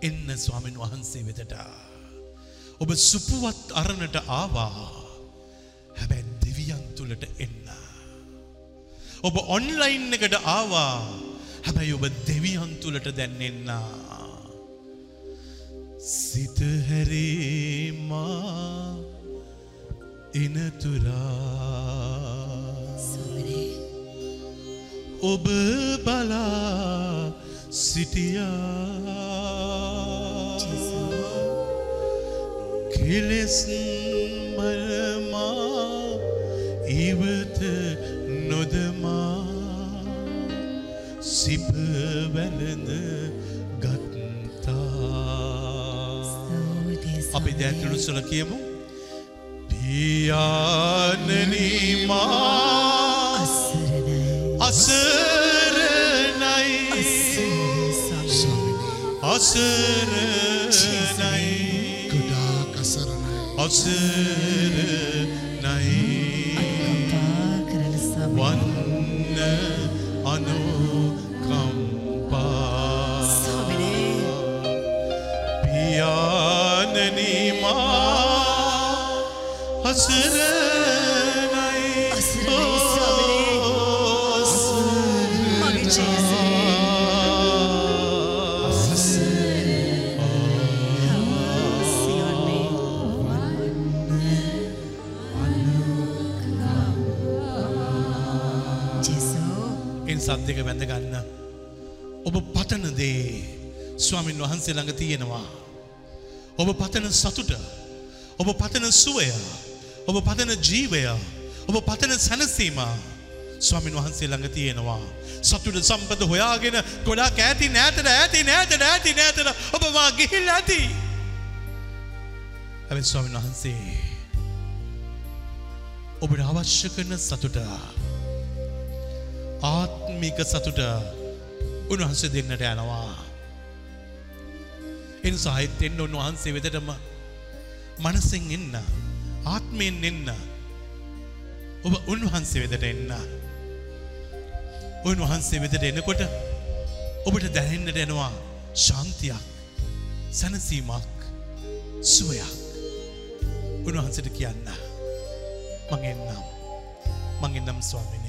එන්න ස්වාමීන් වහන්සේ වෙතට. ඔබ සුපුවත් අරණට ආවා. හැබැයි දෙවියන් තුළට එන්න. ඔබ ඔන්ලයින් එකට ආවා. හැබැයි ඔබ දෙවියන් තුළට දැන් එන්න. සිත හැරීමා එනතුරා. ඔබ බලා සිටියා කෙලෙස් මරමා ඉවත නොදමා සිප වැළඳ අපි ස්වාමිනේ. දැතුළු සුල කියමු පියානනීමා අසරණයි. අසරණයි ස්වාමිනේ. අසරණයි ගොඩාක් අසරණයි අසරණයි අසරණයි අසරණයි ස්වාමිනේ. මගේ ජේසුනේ. සියොන්නේ. ජේසු. එන් සද්දක වැඳ ගන්න. ඔබ පතන දේ ස්වාමින් වහන්සේ ළඟ තියෙනවා. ඔබ පතන සතුට. ඔබ පතන සුවය. ඔබ පතන ජීවය. ඔබ පතන සැනසීම ස්වාමින් වහන්සේ ළඟ තියෙනවා. සතුට සම්පත හොයාගෙන ගොඩාක් ඈති නෑතට ඈති නෑතට ඈති නෑතට ඔබ වා ගිහිල් ඇති. ඇැ ස්වාමින් වහන්සේ ඔබට අවශ්‍ය කරන සතුට ආත්මික සතුට උන්වහන්සේ දෙන්නට යනවා. එනිසා හිත් එන්න උන්වහන්සේ වෙතටම මනසින් එන්න ආත්මයෙන් එන්න. ඔබ උන්වහන්සේ වෙතට එන්න. උන්වහන්සේ වෙතට එනකොට ඔබට දැනෙන්නට එනවා ශාන්තියක් සැනසීමක් සුවයක්. උන්වහන්සට කියන්න. මං එන්නම්. මං එන්නම් ස්වාමිනේ.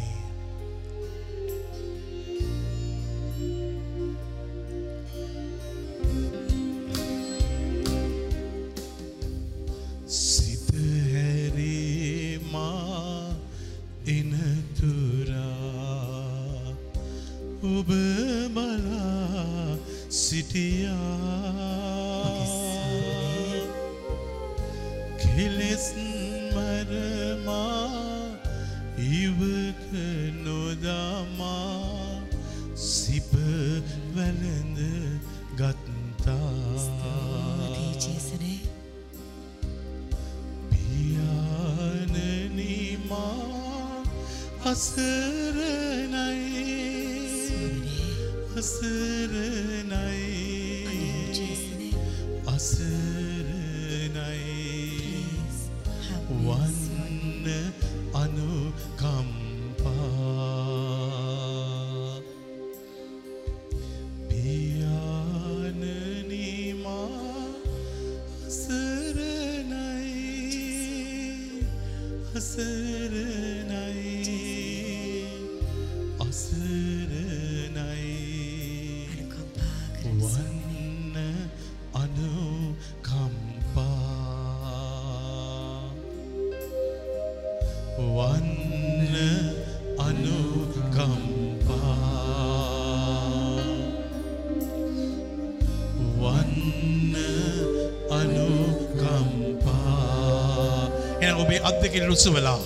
අත් දෙකෙන් රුසු වෙලා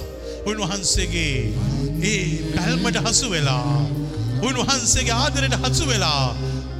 උන්වහන්සේගේ ඒ පැල්මට හසු වෙලා උන්වහන්සේගේ ආදරයට හසු වෙලා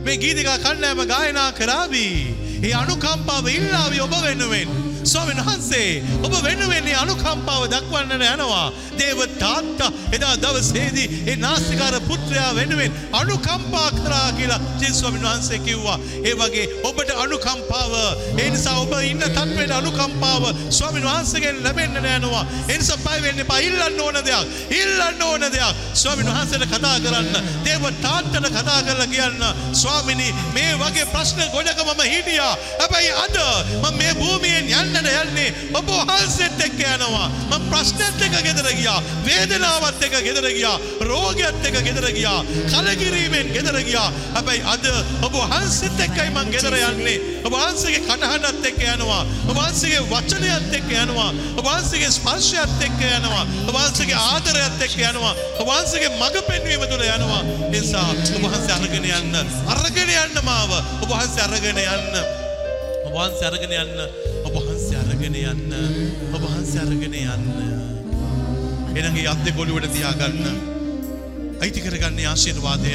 මේ ගීතිකා කණ්ඩෑම ගායනා කරාවී ඒ අනුකම්පාව ඉල්ලාවී ඔබ වෙනුවෙන්. ස්වාමීන් වහන්සේ ඔබ වෙනුවෙන්නේ අනුකම්පාව දක්වන්නට යනවා. දේව තාත්තා එදා දවසේදී ඒ නාස්තිකාර පුත්‍රයා වෙනුවෙන් අනුකම්පා කරා කියලා ජේසුස් ස්වාමීන් වහන්සේ කිව්වා. ඒ වගේ ඔබට අනුකම්පාව ඒ නිසා ඔබ ඉන්න තත්ත්වයට අනුකම්පාව ස්වාමීන් වහන්සේගෙන් ලැබෙන්නට යනවා ඒ නිසා බය වෙන්න එපා. ඉල්ලන්න ඕන දෙයක්. ඉල්ලන්න ඕන දෙයක්. ස්වාමීන් වහන්සේට කතා කරන්න. දේව තාත්තට කතා කරලා කියන්න. ස්වාමිනී මේ වගේ ප්‍රශ්න ගොඩක මම හිටියා. හැබැයි අද මම මේ භූමියෙන් යන්නට යන්නේ ඔබ වහන්සේත් එක්ක යනවා. මම ප්‍රශ්නත් එක්ක ගෙදර ගියා. වේදනාවත් එක්ක ගෙදර ගියා. රෝගයත් එක්ක ගෙදර ගියා. කලකිරීමෙන් ගෙදර ගියා. හැබැයි අද ඔබ වහන්සේත් එක්කයි මම ගෙදර යන්නේ. ඔබ වහන්සේගේ කටහඬත් එක්ක යනවා. ඔබ වහන්සේගේ වචනයත් එක්ක යනවා. ඔබ වහන්සේගේ ස්පර්ශයත් එක්ක යනවා. ඔබ වහන්සේගේ ආදරයත් එක්ක යනවා. ඔබ වහන්සේගේ මඟ පෙන්වීම තුළ යනවා. ඒ නිසා ඔබ වහන්සේ අරගෙන යන්න. අරගෙන යන්න මාව. ඔබ වහන්සේ අරගෙන යන්න. ඔබ වහන්සේ අරගෙන යන්න. ඔබ වහන්සේ අරගෙන යන්න. ඔබ වහන්සේ අරගෙන යන්න. එනගේ අත් දෙක ඔළුවට තියාගන්න. අයිති කරගන්නේ ආශිර්වාදය.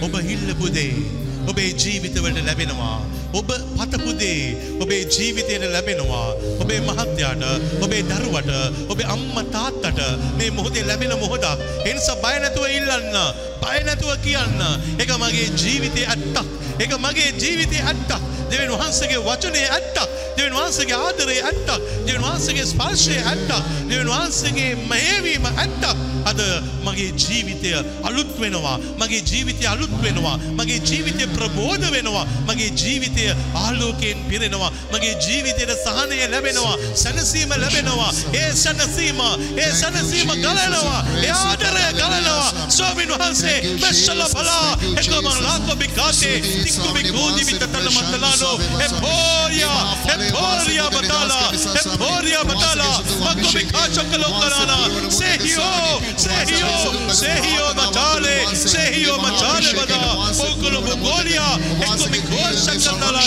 ඔබ හිල්ලපු දේ. ඔබේ ජීවිතවලට ලැබෙනවා. ඔබ පතපු දේ ඔබේ ජීවිතයට ලැබෙනවා. ඔබේ මහත්යාට ඔබේ දරුවට ඔබේ අම්මා තාත්තට මේ මොහොතේ ලැබෙන මොහොතක්. ඒ නිසා බය නැතුව ඉල්ලන්න බය නැතුව කියන්න. ඒක මගේ ජීවිතයේ ඇත්තක්. ඒක මගේ ජීවිතයේ ඇත්තක්. දෙවියන් වහන්සේගේ වචනේ ඇත්තක්. දෙවියන් වහන්සේගේ ආදරේ ඇත්තක්. දෙවියන් වහන්සේගේ ස්පර්ශය ඇත්තක්. දෙවියන් වහන්සේගේ මෙහෙවීම ඇත්තක්. අද මගේ ජීවිතය අලුත් වෙනවා. මගේ ජීවිතය අලුත් වෙනවා. මගේ ජීවිතය ප්‍රබෝධ වෙනවා. මගේ ජීවිතය ආලෝකයෙන් පිරෙනවා. මගේ ජීවිතයට සහනය ලැබෙනවා. සැනසීම ලැබෙනවා. ඒ සැනසීම ඒ සැනසීම ගලනවා. ඒ ආදරය ගලනවා. ස්වාමීන් වහන්සේ මෙස්සල බලා එකම ලාකෝ බිකාතේ Mungu mbinguni vitatanamatalano eporia eporia batala eporia batala Mungu mikacho kalokarana sehio sehio sehio batale sehio batale bada Mungu Mongolia ekko mikor shakatalana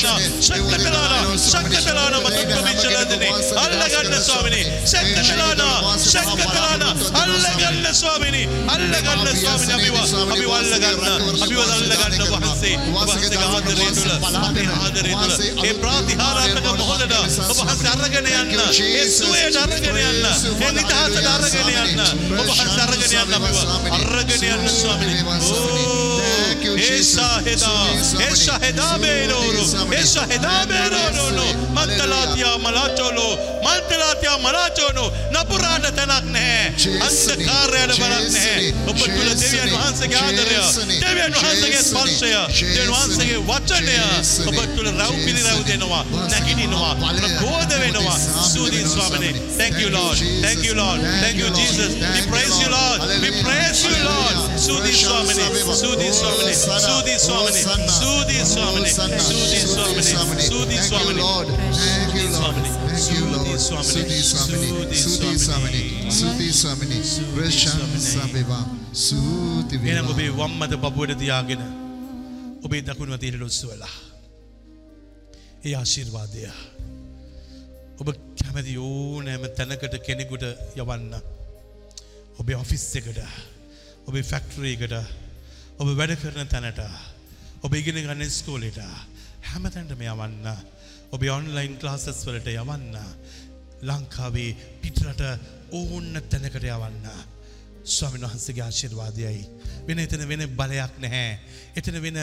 shakatalana shakatalana matukko michaladini allaganda swamini shakatalana shakatalana allaganda swamini allaganda swamini abiwa abiwa allaganda abiwa allaganda wahansi wahansi වහන්සේගේ ආදරය තුළ අපේ ආදරය තුළ ඒ ප්‍රාතිහාරාත්මක මොහොතට ඔබ වහන්සේ අරගෙන යන්න. ඒ සුවයට අරගෙන යන්න. ඒ නිදහසට අරගෙන යන්න. ඔබ වහන්සේ අරගෙන යන්න අපිව අරගෙන යන්න ස්වාමිනේ. ඕ Thank you, Jesus. Eshaheda. Sudi samani. Eshaheda beroro. Sudi samani. Eshaheda beroro. Hallelujah. Mantalatia malacholo. Mantalatia malachono. Napurada tanak නැහැ. ජේසුනි. අන්ධකාරයට බලක් නැහැ. ජේසුනි. ඔබ තුළ දෙවියන් ජේසුනි. වහන්සේගේ ආදරය. ජේසුනි. දෙවියන් වහන්සේගේ ජේසුනි. ස්පර්ශය. දෙවියන් ජේසුනි. වහන්සේගේ වචනය. ජේසුනි. ඔබ තුළ රැව් පිළිරැව් ජේසුනි. දෙනවා. වහන්සේ නැගිටිනවා. බලය. ප්‍රබෝධ වෙනවා. සාමි සූදී වෙනවා, ස්වාමිනේ. ස්වාමිනේ. Thank you Lord. Thank you Lord. Thank you Jesus. We praise you Lord. We praise you Lord. සූදී ස්වාමිනේ. සූදී ස්වාමිනේ. සූදී ස්වාමිනේ. සූදී ස්වාමිනේ. සූදී ස්වාමිනේ. සූදී ස්වාමිනේ. Lord. Sudi Swamini. Sudi Swamini. Sudi Sudi Swamini. Swamini. Sudi Swamini. Prashansa Viva. Sudi එහෙනම් ඔබේ. වම් මත පපුවට තියාගෙන ඔබේ දකුණු අතේ ලොස්සු වෙලා. ඒ ආශිර්වාදය. ඔබ කැමති ඕනෑම තැනකට කෙනෙකුට යවන්න. ඔබේ ඔෆිස් එකට ඔබේ ෆැක්ටරීකට ඔබ වැඩ කරන තැනට ඔබ ඉගෙන ගන්න ස්කෝලට හැමතැන්ටම යවන්න. ඔබේ ඔන්ලයින් ක්ලාසස් වලට යවන්න. ලංකාවේ පිටරට ඕන්න තැනකට යවන්න. ස්වාමින් වහන්සේගේ ආශිර්වාදයයි. වෙන එතන වෙන බලයක් නැහැ. එතන වෙන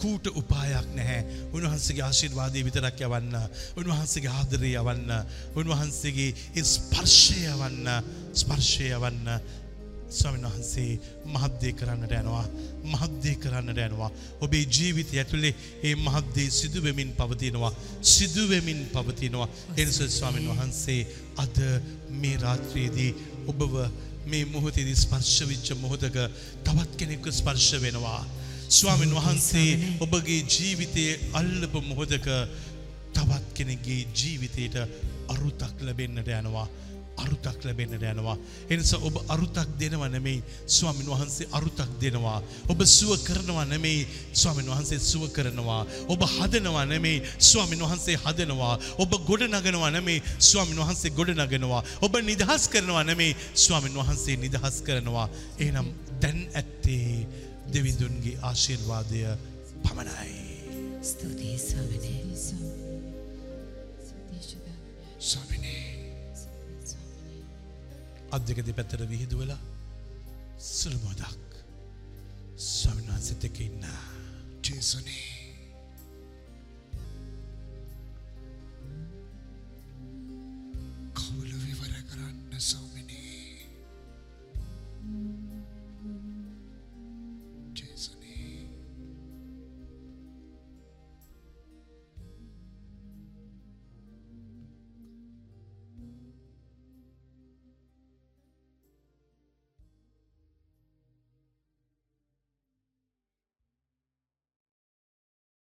කූට උපායක් නැහැ. උන්වහන්සේගේ ආශිර්වාදය විතරක් යවන්න. උන්වහන්සේගේ ආදරය යවන්න. උන්වහන්සේගේ ඒ ස්පර්ශය යවන්න. ස්පර්ශය යවන්න. ස්වාමීන් වහන්සේ මහත්දේ කරන්නට යනවා මහත්දේ කරන්නට යනවා. ඔබේ ජීවිතය ඇතුළේ ඒ මහත්දේ සිදුවෙමින් පවතිනවා සිදුවෙමින් පවතිනවා. එනිස ස්වාමීන් වහන්සේ අද මේ රාත්‍රයේදී ඔබව මේ මොහොතේදී ස්පර්ශ වෙච්ච මොහොතක තවත් කෙනෙක්ව ස්පර්ශ වෙනවා. ස්වාමීන් වහන්සේ ඔබගේ ජීවිතයේ අල්ලපු මොහොතක තවත් කෙනෙක්ගේ ජීවිතයට අරුතක් ලැබෙන්නට යනවා. අරුතක් ලැබෙන්නට යනවා. එනිසා ඔබ අරුතක් දෙනවා නෙමෙයි ස්වාමින් වහන්සේ අරුතක් දෙනවා. ඔබ සුව කරනවා නෙමෙයි ස්වාමින් වහන්සේ සුව කරනවා. ඔබ හදනවා නෙමෙයි ස්වාමින් වහන්සේ හදනවා. ඔබ ගොඩ නගනවා නෙමෙයි ස්වාමින් වහන්සේ ගොඩ නගනවා. ඔබ නිදහස් කරනවා නෙමෙයි ස්වාමින් වහන්සේ නිදහස් කරනවා. එහෙනම් දැන් ඇත්තේ දෙවිඳුන්ගේ ආශිර්වාදය පමණයි. ස්තුතියි ස්වාමිනේ. Swamini. අත් දෙක දෙපැත්තට විහිදු වෙලා සුළු මොහොතක් ස්වාමීන් වහන්සේත් එක්ක ඉන්න. ජේසුනේ කවුල විවර කරන්න සම්